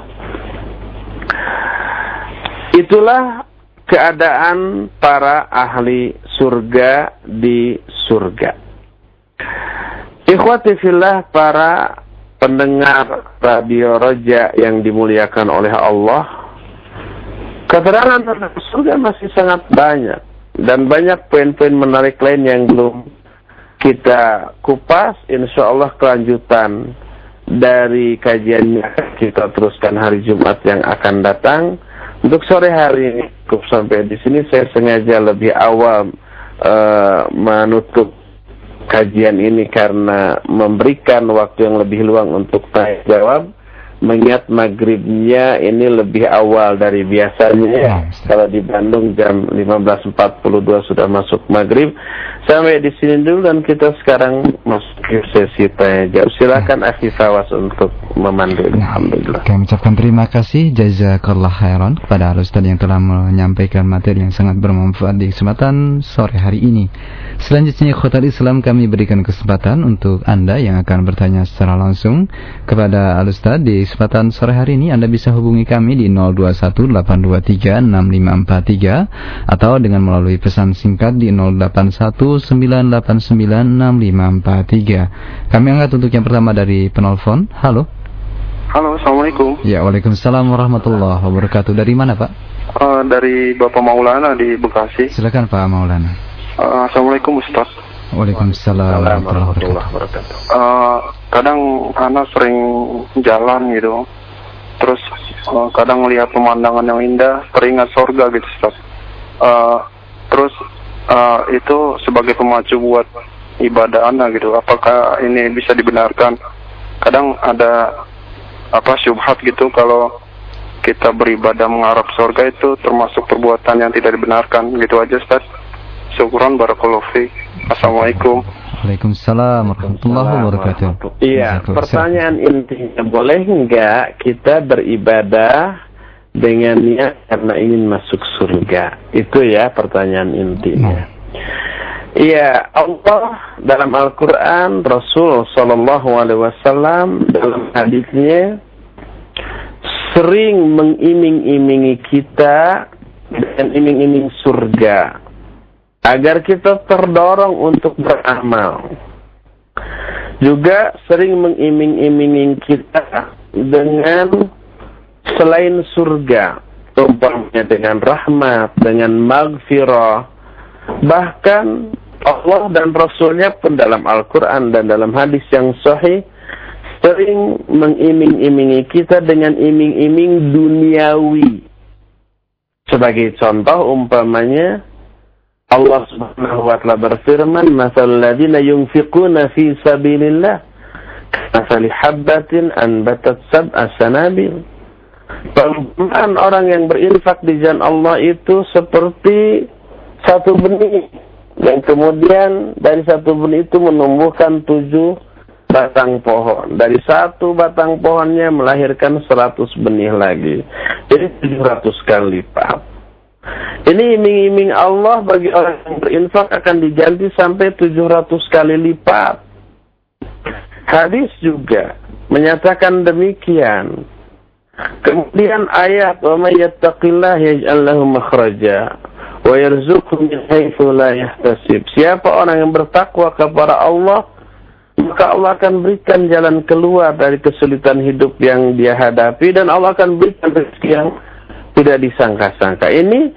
Itulah keadaan para ahli surga di surga. Ikhwati fillah para pendengar radio roja yang dimuliakan oleh Allah. Keterangan tentang surga masih sangat banyak. Dan banyak poin-poin menarik lain yang belum kita kupas. Insya Allah kelanjutan dari kajian kita teruskan hari Jumat yang akan datang. Untuk sore hari ini cukup sampai di sini saya sengaja lebih awal uh, menutup kajian ini karena memberikan waktu yang lebih luang untuk tanya jawab mengingat maghribnya ini lebih awal dari biasanya ya. Kalau di Bandung jam 15.42 sudah masuk maghrib. Sampai di sini dulu dan kita sekarang masuk ke sesi tanya jawab. Silakan Akhi Fawas untuk memandu. Alhamdulillah. Kami ucapkan terima kasih jazakallah khairan kepada Ustaz yang telah menyampaikan materi yang sangat bermanfaat di kesempatan sore hari ini. Selanjutnya khotar Islam kami berikan kesempatan untuk Anda yang akan bertanya secara langsung kepada Al Ustaz di kesempatan sore hari ini Anda bisa hubungi kami di 0218236543 atau dengan melalui pesan singkat di 081 09896543. Kami angkat untuk yang pertama dari penelpon. Halo. Halo, Assalamualaikum. Ya, Waalaikumsalam warahmatullahi wabarakatuh. Dari mana, Pak? Uh, dari Bapak Maulana di Bekasi. Silakan Pak Maulana. Uh, Assalamualaikum Ustaz. Waalaikumsalam warahmatullahi wabarakatuh. Uh, kadang anak sering jalan gitu, terus uh, kadang melihat pemandangan yang indah, teringat surga gitu Ustaz. Uh, terus uh, itu sebagai pemacu buat ibadah anak gitu. Apakah ini bisa dibenarkan? Kadang ada apa syubhat gitu kalau kita beribadah mengharap surga itu termasuk perbuatan yang tidak dibenarkan gitu aja Ustaz. Syukuran barakallahu fiik. Assalamualaikum. Waalaikumsalam warahmatullahi wabarakatuh. Iya, pertanyaan intinya boleh enggak kita beribadah dengan niat karena ingin masuk surga. Itu ya pertanyaan intinya. Iya, Allah dalam Al-Quran, Rasul Sallallahu Alaihi Wasallam dalam hadisnya sering mengiming-imingi kita dengan iming-iming surga agar kita terdorong untuk beramal. Juga sering mengiming-imingi kita dengan selain surga, umpamanya dengan rahmat, dengan magfirah, bahkan Allah dan Rasulnya pun dalam Al-Quran dan dalam hadis yang sahih sering mengiming-imingi kita dengan iming-iming duniawi. Sebagai contoh umpamanya Allah Subhanahu wa taala berfirman, "Matsal ladzina yunfiquna fi sabilillah kamatsali habbatin anbatat sab'a sanabil." Perumpamaan orang yang berinfak di jalan Allah itu seperti satu benih dan kemudian dari satu benih itu menumbuhkan tujuh batang pohon. Dari satu batang pohonnya melahirkan seratus benih lagi. Jadi tujuh ratus kali lipat. Ini iming-iming Allah bagi orang yang berinfak akan diganti sampai tujuh ratus kali lipat. Hadis juga menyatakan demikian. Kemudian ayat wa may yattaqillah yaj'al lahu makhraja wa yarzuqhu min haitsu la yahtasib. Siapa orang yang bertakwa kepada Allah, maka Allah akan berikan jalan keluar dari kesulitan hidup yang dia hadapi dan Allah akan berikan rezeki yang tidak disangka-sangka. Ini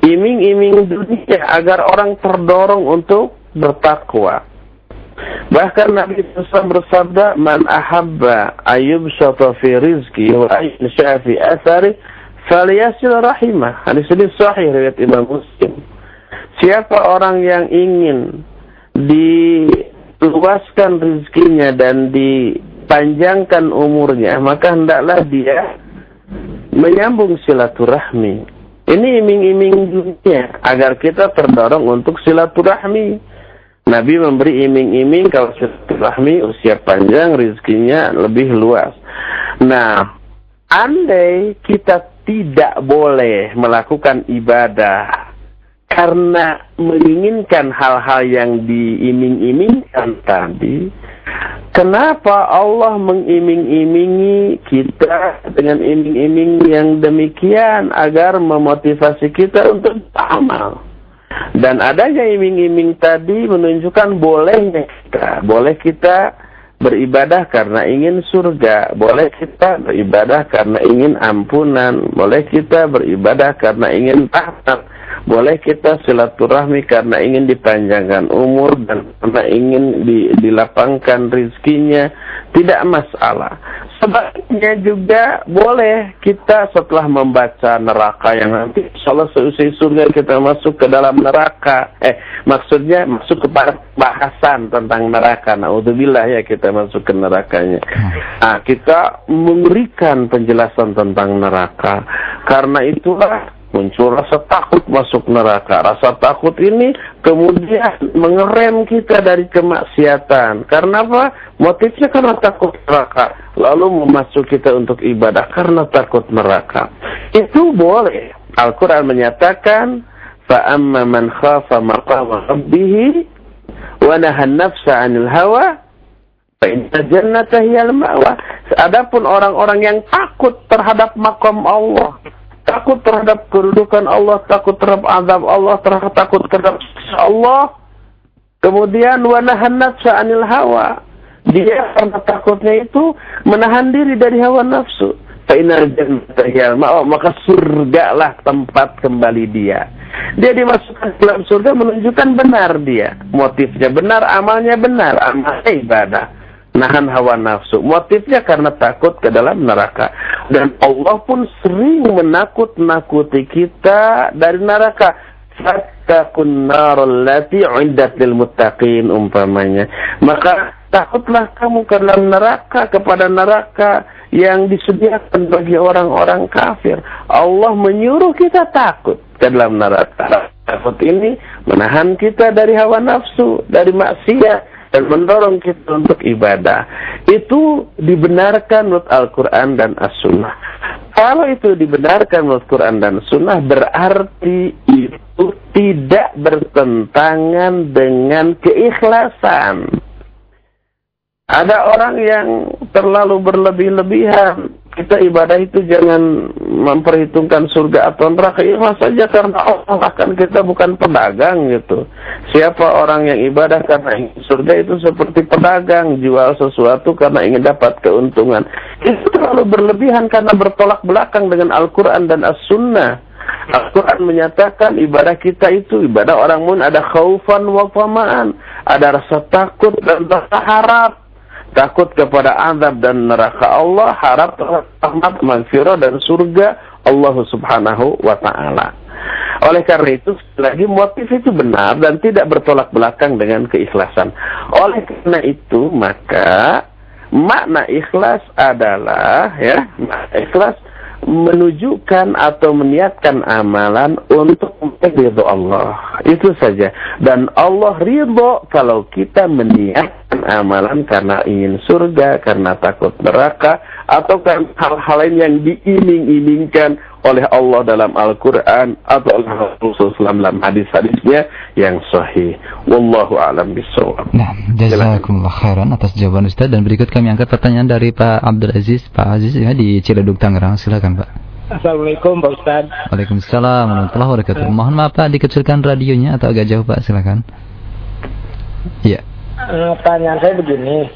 iming-iming dunia agar orang terdorong untuk bertakwa. Bahkan Nabi SAW bersabda, Man ahabba ayub fi rizki wa ayyusha fi asari, faliyasil rahimah. Hadis ini sahih riwayat Imam Muslim. Siapa orang yang ingin diluaskan rizkinya dan dipanjangkan umurnya, maka hendaklah dia menyambung silaturahmi. Ini iming-iming dunia agar kita terdorong untuk silaturahmi. Nabi memberi iming-iming kalau silaturahmi usia panjang, rizkinya lebih luas. Nah, andai kita tidak boleh melakukan ibadah karena menginginkan hal-hal yang diiming-imingkan tadi, kenapa Allah mengiming-imingi kita dengan iming-iming yang demikian agar memotivasi kita untuk beramal? Dan adanya iming-iming tadi menunjukkan bolehnya kita, boleh kita beribadah karena ingin surga, boleh kita beribadah karena ingin ampunan, boleh kita beribadah karena ingin tahta, boleh kita silaturahmi karena ingin dipanjangkan umur dan karena ingin di, dilapangkan rizkinya, tidak masalah. Sebaliknya juga boleh kita setelah membaca neraka yang nanti insyaallah seusai surga kita masuk ke dalam neraka. Eh, maksudnya masuk ke bahasan tentang neraka. Naudzubillah ya kita masuk ke nerakanya. Nah, kita memberikan penjelasan tentang neraka. Karena itulah muncul rasa takut masuk neraka. Rasa takut ini kemudian mengerem kita dari kemaksiatan. Karena apa? Motifnya karena takut neraka. Lalu memasuk kita untuk ibadah karena takut neraka. Itu boleh. Al-Quran menyatakan, فَأَمَّا مَنْ خَافَ مَقَامَ رَبِّهِ وَنَهَا النَّفْسَ عَنِ الْهَوَى فَإِنَّ جَنَّةَ هِيَ الْمَأْوَى Adapun orang-orang yang takut terhadap makam Allah, takut terhadap kedudukan Allah, takut terhadap azab Allah, terhadap takut terhadap Allah. Kemudian wanahan nafsa anil hawa. Dia karena takutnya itu menahan diri dari hawa nafsu. Fa'inal jannata maka surga lah tempat kembali dia. Dia dimasukkan ke dalam surga menunjukkan benar dia. Motifnya benar, amalnya benar, amalnya ibadah nahan hawa nafsu. Motifnya karena takut ke dalam neraka. Dan Allah pun sering menakut-nakuti kita dari neraka. Fattakun narul lati muttaqin umpamanya. Maka takutlah kamu ke dalam neraka kepada neraka yang disediakan bagi orang-orang kafir. Allah menyuruh kita takut ke dalam neraka. Takut ini menahan kita dari hawa nafsu, dari maksiat, dan mendorong kita untuk ibadah. Itu dibenarkan menurut Al-Quran dan As-Sunnah. kalau itu dibenarkan menurut Quran dan Sunnah berarti itu tidak bertentangan dengan keikhlasan. Ada orang yang terlalu berlebih-lebihan. Kita ibadah itu jangan memperhitungkan surga atau neraka. Ikhlas saja karena Allah akan kita bukan pedagang gitu. Siapa orang yang ibadah karena ingin surga itu seperti pedagang. Jual sesuatu karena ingin dapat keuntungan. Itu terlalu berlebihan karena bertolak belakang dengan Al-Quran dan As-Sunnah. Al-Quran menyatakan ibadah kita itu ibadah orang mun ada khaufan wa famaan. Ada rasa takut dan rasa harap takut kepada azab dan neraka Allah, harap rahmat, maghfirah dan surga Allah Subhanahu wa taala. Oleh karena itu, lagi motif itu benar dan tidak bertolak belakang dengan keikhlasan. Oleh karena itu, maka makna ikhlas adalah ya, ikhlas menunjukkan atau meniatkan amalan untuk ridho Allah. Itu saja. Dan Allah ridho kalau kita meniatkan amalan karena ingin surga, karena takut neraka, atau kan hal-hal lain yang diiming-imingkan oleh Allah dalam Al-Quran atau oleh Rasulullah dalam hadis-hadisnya yang sahih. Wallahu a'lam bishawab. Nah, jazakumullah khairan atas jawaban Ustaz dan berikut kami angkat pertanyaan dari Pak Abdul Aziz. Pak Aziz ya di Ciledug Tangerang. Silakan, Pak. Assalamualaikum Pak Ustaz. Waalaikumsalam warahmatullahi wabarakatuh. Mohon maaf Pak dikecilkan radionya atau agak jauh Pak, silakan. Iya. Uh, pertanyaan saya begini.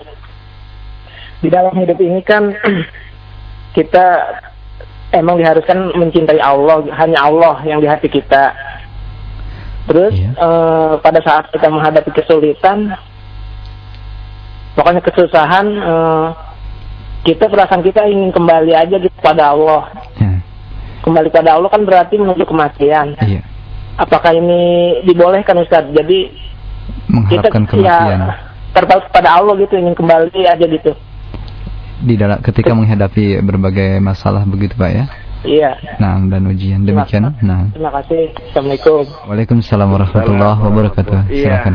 Di dalam hidup ini kan kita emang diharuskan mencintai Allah, hanya Allah yang di hati kita. Terus iya. uh, pada saat kita menghadapi kesulitan, pokoknya kesusahan, uh, kita perasaan kita ingin kembali aja gitu pada Allah. Yeah. Kembali pada Allah kan berarti menuju kematian. Yeah. Apakah ini dibolehkan Ustaz? Jadi kita ya terpaut pada Allah gitu ingin kembali aja gitu di dalam ketika menghadapi berbagai masalah begitu Pak ya? Iya. Nah, dan ujian demikian. Nah. Terima kasih. Assalamualaikum. Waalaikumsalam warahmatullahi wabarakatuh. Iya. Silakan.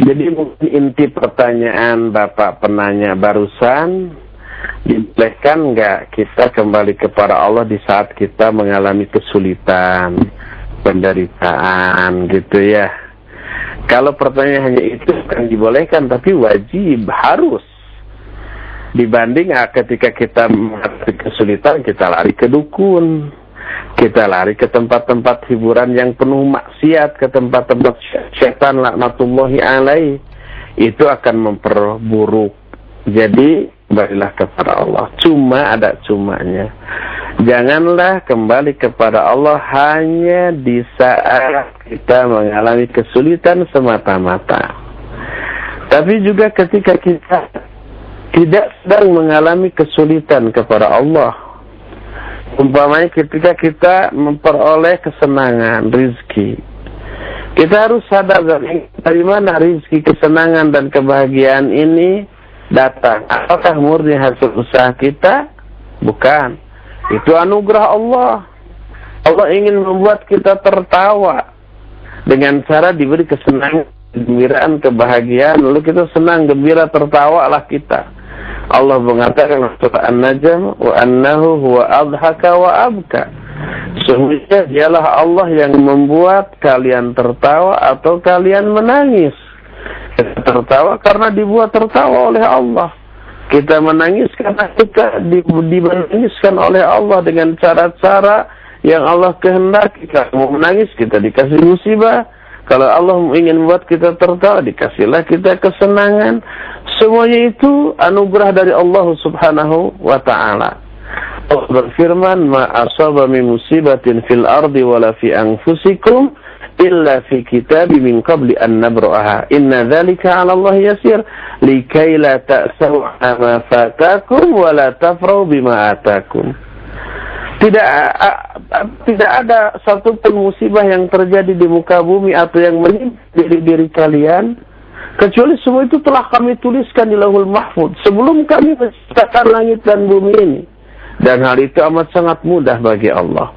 Jadi mungkin inti pertanyaan Bapak penanya barusan dibolehkan nggak kita kembali kepada Allah di saat kita mengalami kesulitan, penderitaan gitu ya. Kalau pertanyaannya itu kan dibolehkan tapi wajib harus Dibanding ah, ketika kita menghadapi kesulitan, kita lari ke dukun. Kita lari ke tempat-tempat hiburan yang penuh maksiat, ke tempat-tempat syaitan laknatullahi alaih. Itu akan memperburuk. Jadi, kembalilah kepada Allah. Cuma ada cumanya. Janganlah kembali kepada Allah hanya di saat kita mengalami kesulitan semata-mata. Tapi juga ketika kita tidak sedang mengalami kesulitan kepada Allah. Umpamanya ketika kita memperoleh kesenangan, rizki. Kita harus sadar dari mana rizki, kesenangan, dan kebahagiaan ini datang. Apakah murni hasil usaha kita? Bukan. Itu anugerah Allah. Allah ingin membuat kita tertawa dengan cara diberi kesenangan, kegembiraan, kebahagiaan. Lalu kita senang, gembira, tertawa lah kita. Allah mengatakan surah An-Najm wa annahu huwa adhaka wa abka. Sungguhnya dialah Allah yang membuat kalian tertawa atau kalian menangis. Kita tertawa karena dibuat tertawa oleh Allah. Kita menangis karena kita dimenangiskan oleh Allah dengan cara-cara yang Allah kehendaki. Kita mau menangis, kita dikasih musibah kalau Allah ingin membuat kita tertawa, dikasihlah kita kesenangan. Semuanya itu anugerah dari Allah Subhanahu wa taala. Allah berfirman, "Ma asaba min musibatin fil ardi wala fi anfusikum illa fi kitab min qabli an nabra'aha. Inna dzalika 'ala Allah yasir, likai la ta'sau ma fatakum wa la tafrahu bima atakum." Tidak tidak ada satupun musibah yang terjadi di muka bumi atau yang menimpa diri diri kalian kecuali semua itu telah kami tuliskan di Lahul Mahfud sebelum kami menciptakan langit dan bumi ini. Dan hal itu amat sangat mudah bagi Allah.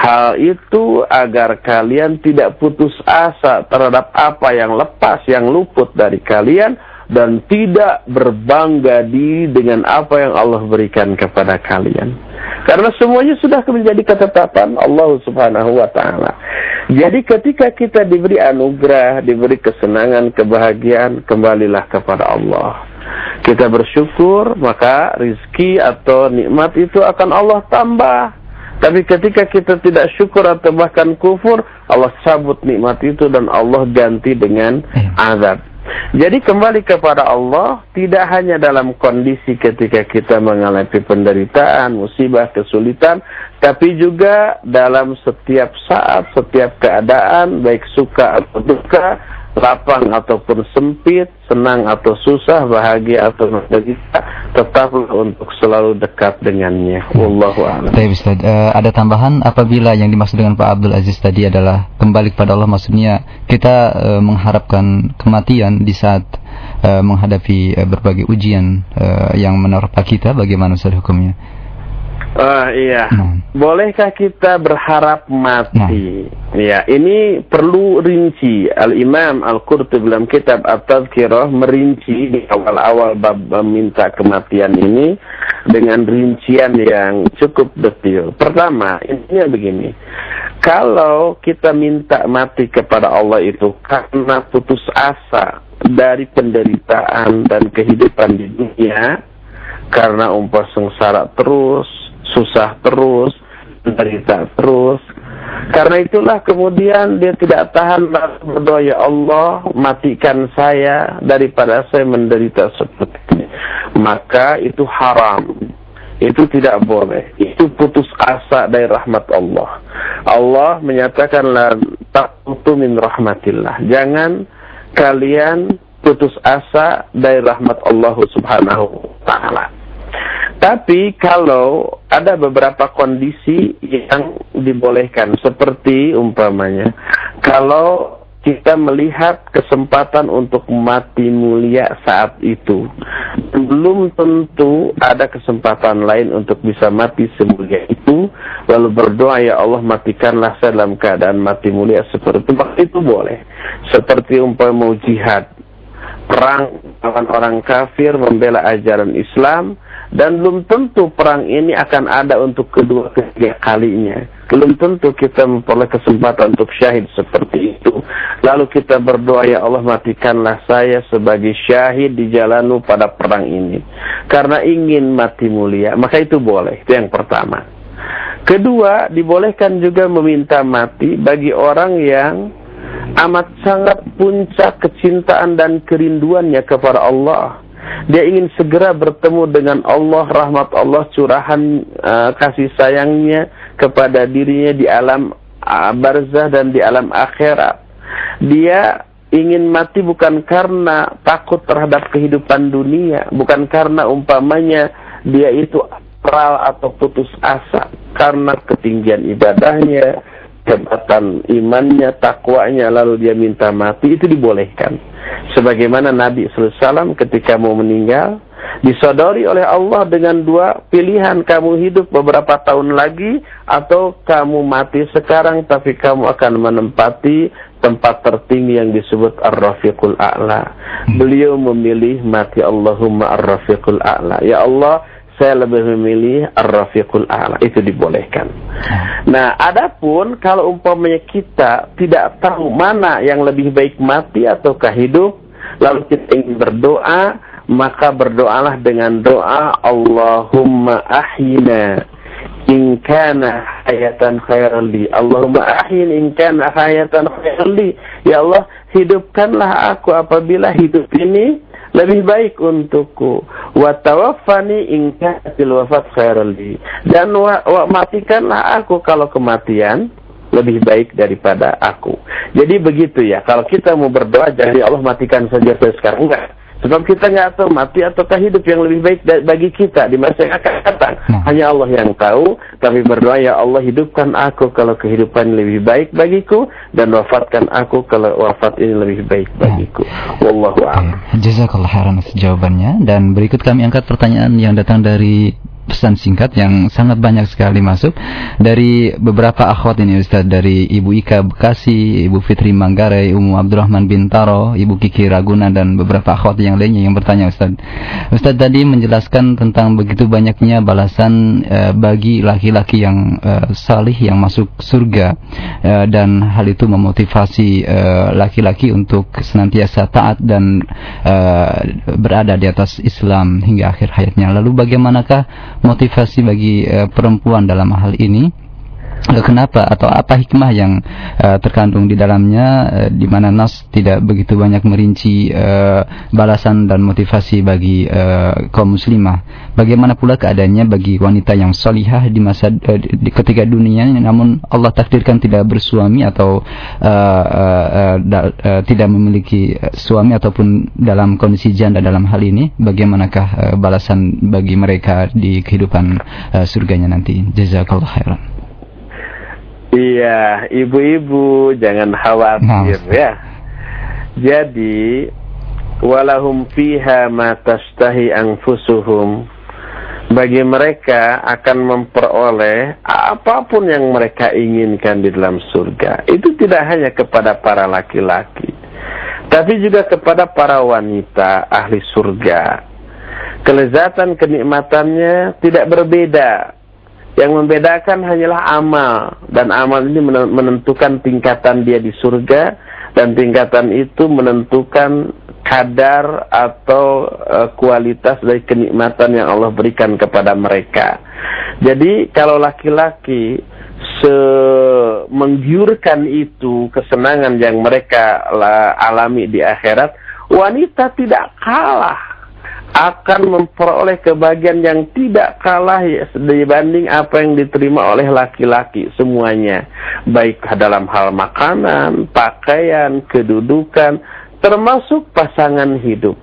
Hal itu agar kalian tidak putus asa terhadap apa yang lepas, yang luput dari kalian, dan tidak berbangga di dengan apa yang Allah berikan kepada kalian. Karena semuanya sudah menjadi ketetapan Allah Subhanahu wa taala. Jadi ketika kita diberi anugerah, diberi kesenangan, kebahagiaan, kembalilah kepada Allah. Kita bersyukur, maka rizki atau nikmat itu akan Allah tambah. Tapi ketika kita tidak syukur atau bahkan kufur, Allah cabut nikmat itu dan Allah ganti dengan iya. azab. Jadi kembali kepada Allah tidak hanya dalam kondisi ketika kita mengalami penderitaan, musibah, kesulitan, tapi juga dalam setiap saat, setiap keadaan, baik suka atau duka, lapang ataupun sempit, senang atau susah, bahagia atau menderita, tetaplah untuk selalu dekat dengannya. Wallahu a'lam. Uh, ada tambahan apabila yang dimaksud dengan Pak Abdul Aziz tadi adalah kembali kepada Allah maksudnya kita uh, mengharapkan kematian di saat uh, menghadapi uh, berbagai ujian uh, yang menerpa kita bagaimana Ustaz hukumnya? Ah iya. Nah. Bolehkah kita berharap mati? Nah. Ya, ini perlu rinci. Al Imam Al Qurtubi dalam kitab At-Tadhkirah merinci di awal-awal bab meminta kematian ini dengan rincian yang cukup detail. Pertama, intinya begini. Kalau kita minta mati kepada Allah itu karena putus asa dari penderitaan dan kehidupan di dunia, karena umpah sengsara terus, susah terus, menderita terus. Karena itulah kemudian dia tidak tahan berdoa, Ya Allah, matikan saya daripada saya menderita seperti ini. Maka itu haram. Itu tidak boleh. Itu putus asa dari rahmat Allah. Allah menyatakan tak taqutu min rahmatillah. Jangan kalian putus asa dari rahmat Allah Subhanahu wa taala. Tapi kalau ada beberapa kondisi yang dibolehkan seperti umpamanya kalau kita melihat kesempatan untuk mati mulia saat itu belum tentu ada kesempatan lain untuk bisa mati semulia itu. Lalu berdoa ya Allah matikanlah saya dalam keadaan mati mulia seperti itu. Maka itu boleh. Seperti umpama jihad. Perang lawan orang kafir membela ajaran Islam dan belum tentu perang ini akan ada untuk kedua ketiga kalinya. Belum tentu kita memperoleh kesempatan untuk syahid seperti itu. Lalu kita berdoa, Ya Allah matikanlah saya sebagai syahid di jalanmu pada perang ini. Karena ingin mati mulia. Maka itu boleh. Itu yang pertama. Kedua, dibolehkan juga meminta mati bagi orang yang amat sangat puncak kecintaan dan kerinduannya kepada Allah dia ingin segera bertemu dengan Allah, rahmat Allah, curahan uh, kasih sayangnya kepada dirinya di alam uh, barzah dan di alam akhirat. Dia ingin mati bukan karena takut terhadap kehidupan dunia, bukan karena umpamanya dia itu pral atau putus asa karena ketinggian ibadahnya, kehebatan imannya, takwanya, lalu dia minta mati, itu dibolehkan. Sebagaimana Nabi SAW ketika mau meninggal, disodori oleh Allah dengan dua pilihan, kamu hidup beberapa tahun lagi, atau kamu mati sekarang, tapi kamu akan menempati tempat tertinggi yang disebut Ar-Rafiqul A'la. Beliau memilih mati Allahumma Ar-Rafiqul A'la. Ya Allah, saya lebih memilih ar-rafiqul a'la itu dibolehkan. Nah, adapun kalau umpamanya kita tidak tahu mana yang lebih baik mati ataukah hidup, lalu kita ingin berdoa, maka berdoalah dengan doa Allahumma ahyina in kana hayatan khairan li. Allahumma ahyin in kana hayatan khairan li. Ya Allah, hidupkanlah aku apabila hidup ini lebih baik untukku wa tawaffani in wafat khairal li dan wa, wa matikanlah aku kalau kematian lebih baik daripada aku. Jadi begitu ya. Kalau kita mau berdoa jadi Allah matikan saja saya sekarang enggak. Sebab kita nggak tahu mati ataukah hidup yang lebih baik bagi kita di masa yang akan datang. Nah. Hanya Allah yang tahu. Tapi berdoa ya Allah hidupkan aku kalau kehidupan lebih baik bagiku dan wafatkan aku kalau wafat ini lebih baik nah. bagiku. Nah. Wallahu a'lam. Jazakallah khairan jawabannya dan berikut kami angkat pertanyaan yang datang dari pesan singkat yang sangat banyak sekali masuk dari beberapa akhwat ini Ustaz dari Ibu Ika Bekasi, Ibu Fitri Manggarai, Umu Abdurrahman Bintaro, Ibu Kiki Raguna dan beberapa akhwat yang lainnya yang bertanya Ustaz. Ustaz tadi menjelaskan tentang begitu banyaknya balasan uh, bagi laki-laki yang uh, salih yang masuk surga uh, dan hal itu memotivasi laki-laki untuk senantiasa taat dan berada di atas Islam hingga akhir hayatnya. Lalu bagaimanakah motivasi bagi uh, perempuan dalam hal ini? Kenapa atau apa hikmah yang uh, terkandung di dalamnya uh, di mana nas tidak begitu banyak merinci uh, balasan dan motivasi bagi uh, kaum muslimah. Bagaimana pula keadaannya bagi wanita yang solihah di masa uh, di, ketika dunia namun Allah takdirkan tidak bersuami atau uh, uh, uh, tidak memiliki suami ataupun dalam kondisi janda dalam hal ini bagaimanakah uh, balasan bagi mereka di kehidupan uh, surganya nanti. Jazakallah khairan. Iya, ibu-ibu jangan khawatir nah. ya. Jadi walahum fiha ma tastahi anfusuhum bagi mereka akan memperoleh apa pun yang mereka inginkan di dalam surga. Itu tidak hanya kepada para laki-laki, tapi juga kepada para wanita ahli surga. Kelezatan kenikmatannya tidak berbeda yang membedakan hanyalah amal dan amal ini menentukan tingkatan dia di surga dan tingkatan itu menentukan kadar atau uh, kualitas dari kenikmatan yang Allah berikan kepada mereka. Jadi kalau laki-laki menggiurkan itu kesenangan yang mereka alami di akhirat, wanita tidak kalah akan memperoleh kebahagiaan yang tidak kalah dibanding apa yang diterima oleh laki-laki semuanya baik dalam hal makanan, pakaian, kedudukan termasuk pasangan hidup.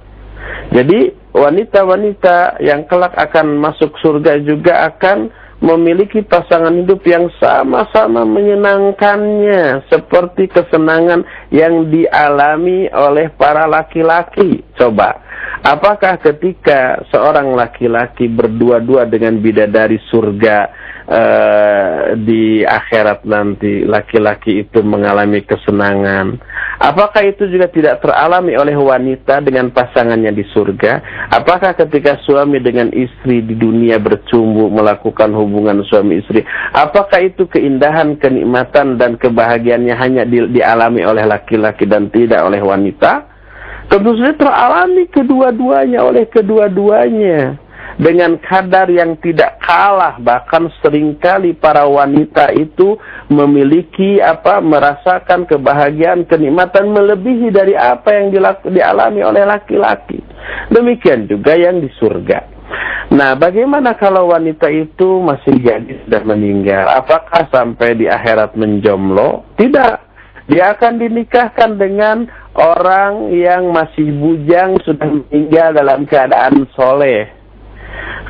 Jadi wanita-wanita yang kelak akan masuk surga juga akan memiliki pasangan hidup yang sama-sama menyenangkannya seperti kesenangan yang dialami oleh para laki-laki. Coba Apakah ketika seorang laki-laki berdua-dua dengan bidadari surga uh, di akhirat nanti laki-laki itu mengalami kesenangan, apakah itu juga tidak teralami oleh wanita dengan pasangannya di surga? Apakah ketika suami dengan istri di dunia bercumbu melakukan hubungan suami istri, apakah itu keindahan, kenikmatan dan kebahagiaannya hanya di, dialami oleh laki-laki dan tidak oleh wanita? Tentu saja teralami kedua-duanya oleh kedua-duanya. Dengan kadar yang tidak kalah bahkan sering kali para wanita itu memiliki apa merasakan kebahagiaan kenikmatan melebihi dari apa yang dialami oleh laki-laki. Demikian juga yang di surga. Nah bagaimana kalau wanita itu masih jadi sudah meninggal? Apakah sampai di akhirat menjomlo? Tidak dia akan dinikahkan dengan orang yang masih bujang sudah meninggal dalam keadaan soleh.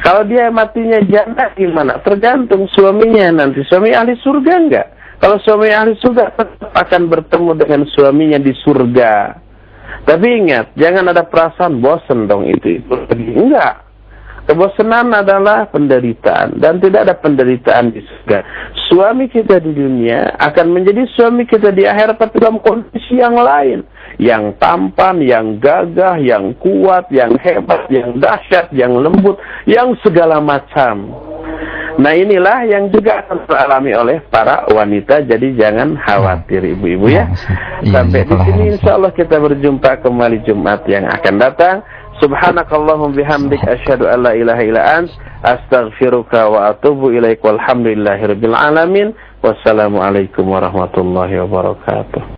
Kalau dia matinya janda gimana? Tergantung suaminya nanti. Suami ahli surga enggak? Kalau suami ahli surga tetap akan bertemu dengan suaminya di surga. Tapi ingat, jangan ada perasaan bosan dong itu itu. Enggak. Kebosanan adalah penderitaan dan tidak ada penderitaan di surga. Suami kita di dunia akan menjadi suami kita di akhirat tapi dalam kondisi yang lain. Yang tampan, yang gagah, yang kuat, yang hebat, yang dahsyat, yang lembut, yang segala macam. Nah inilah yang juga akan teralami oleh para wanita. Jadi jangan khawatir ibu-ibu ya. Iya, Sampai di sini insya Allah kita berjumpa kembali Jumat yang akan datang. Subhanakallahum bihamdik asyhadu an la ilaha illa ant astaghfiruka wa atubu ilaik walhamdulillahirabbil alamin. Wassalamualaikum warahmatullahi wabarakatuh.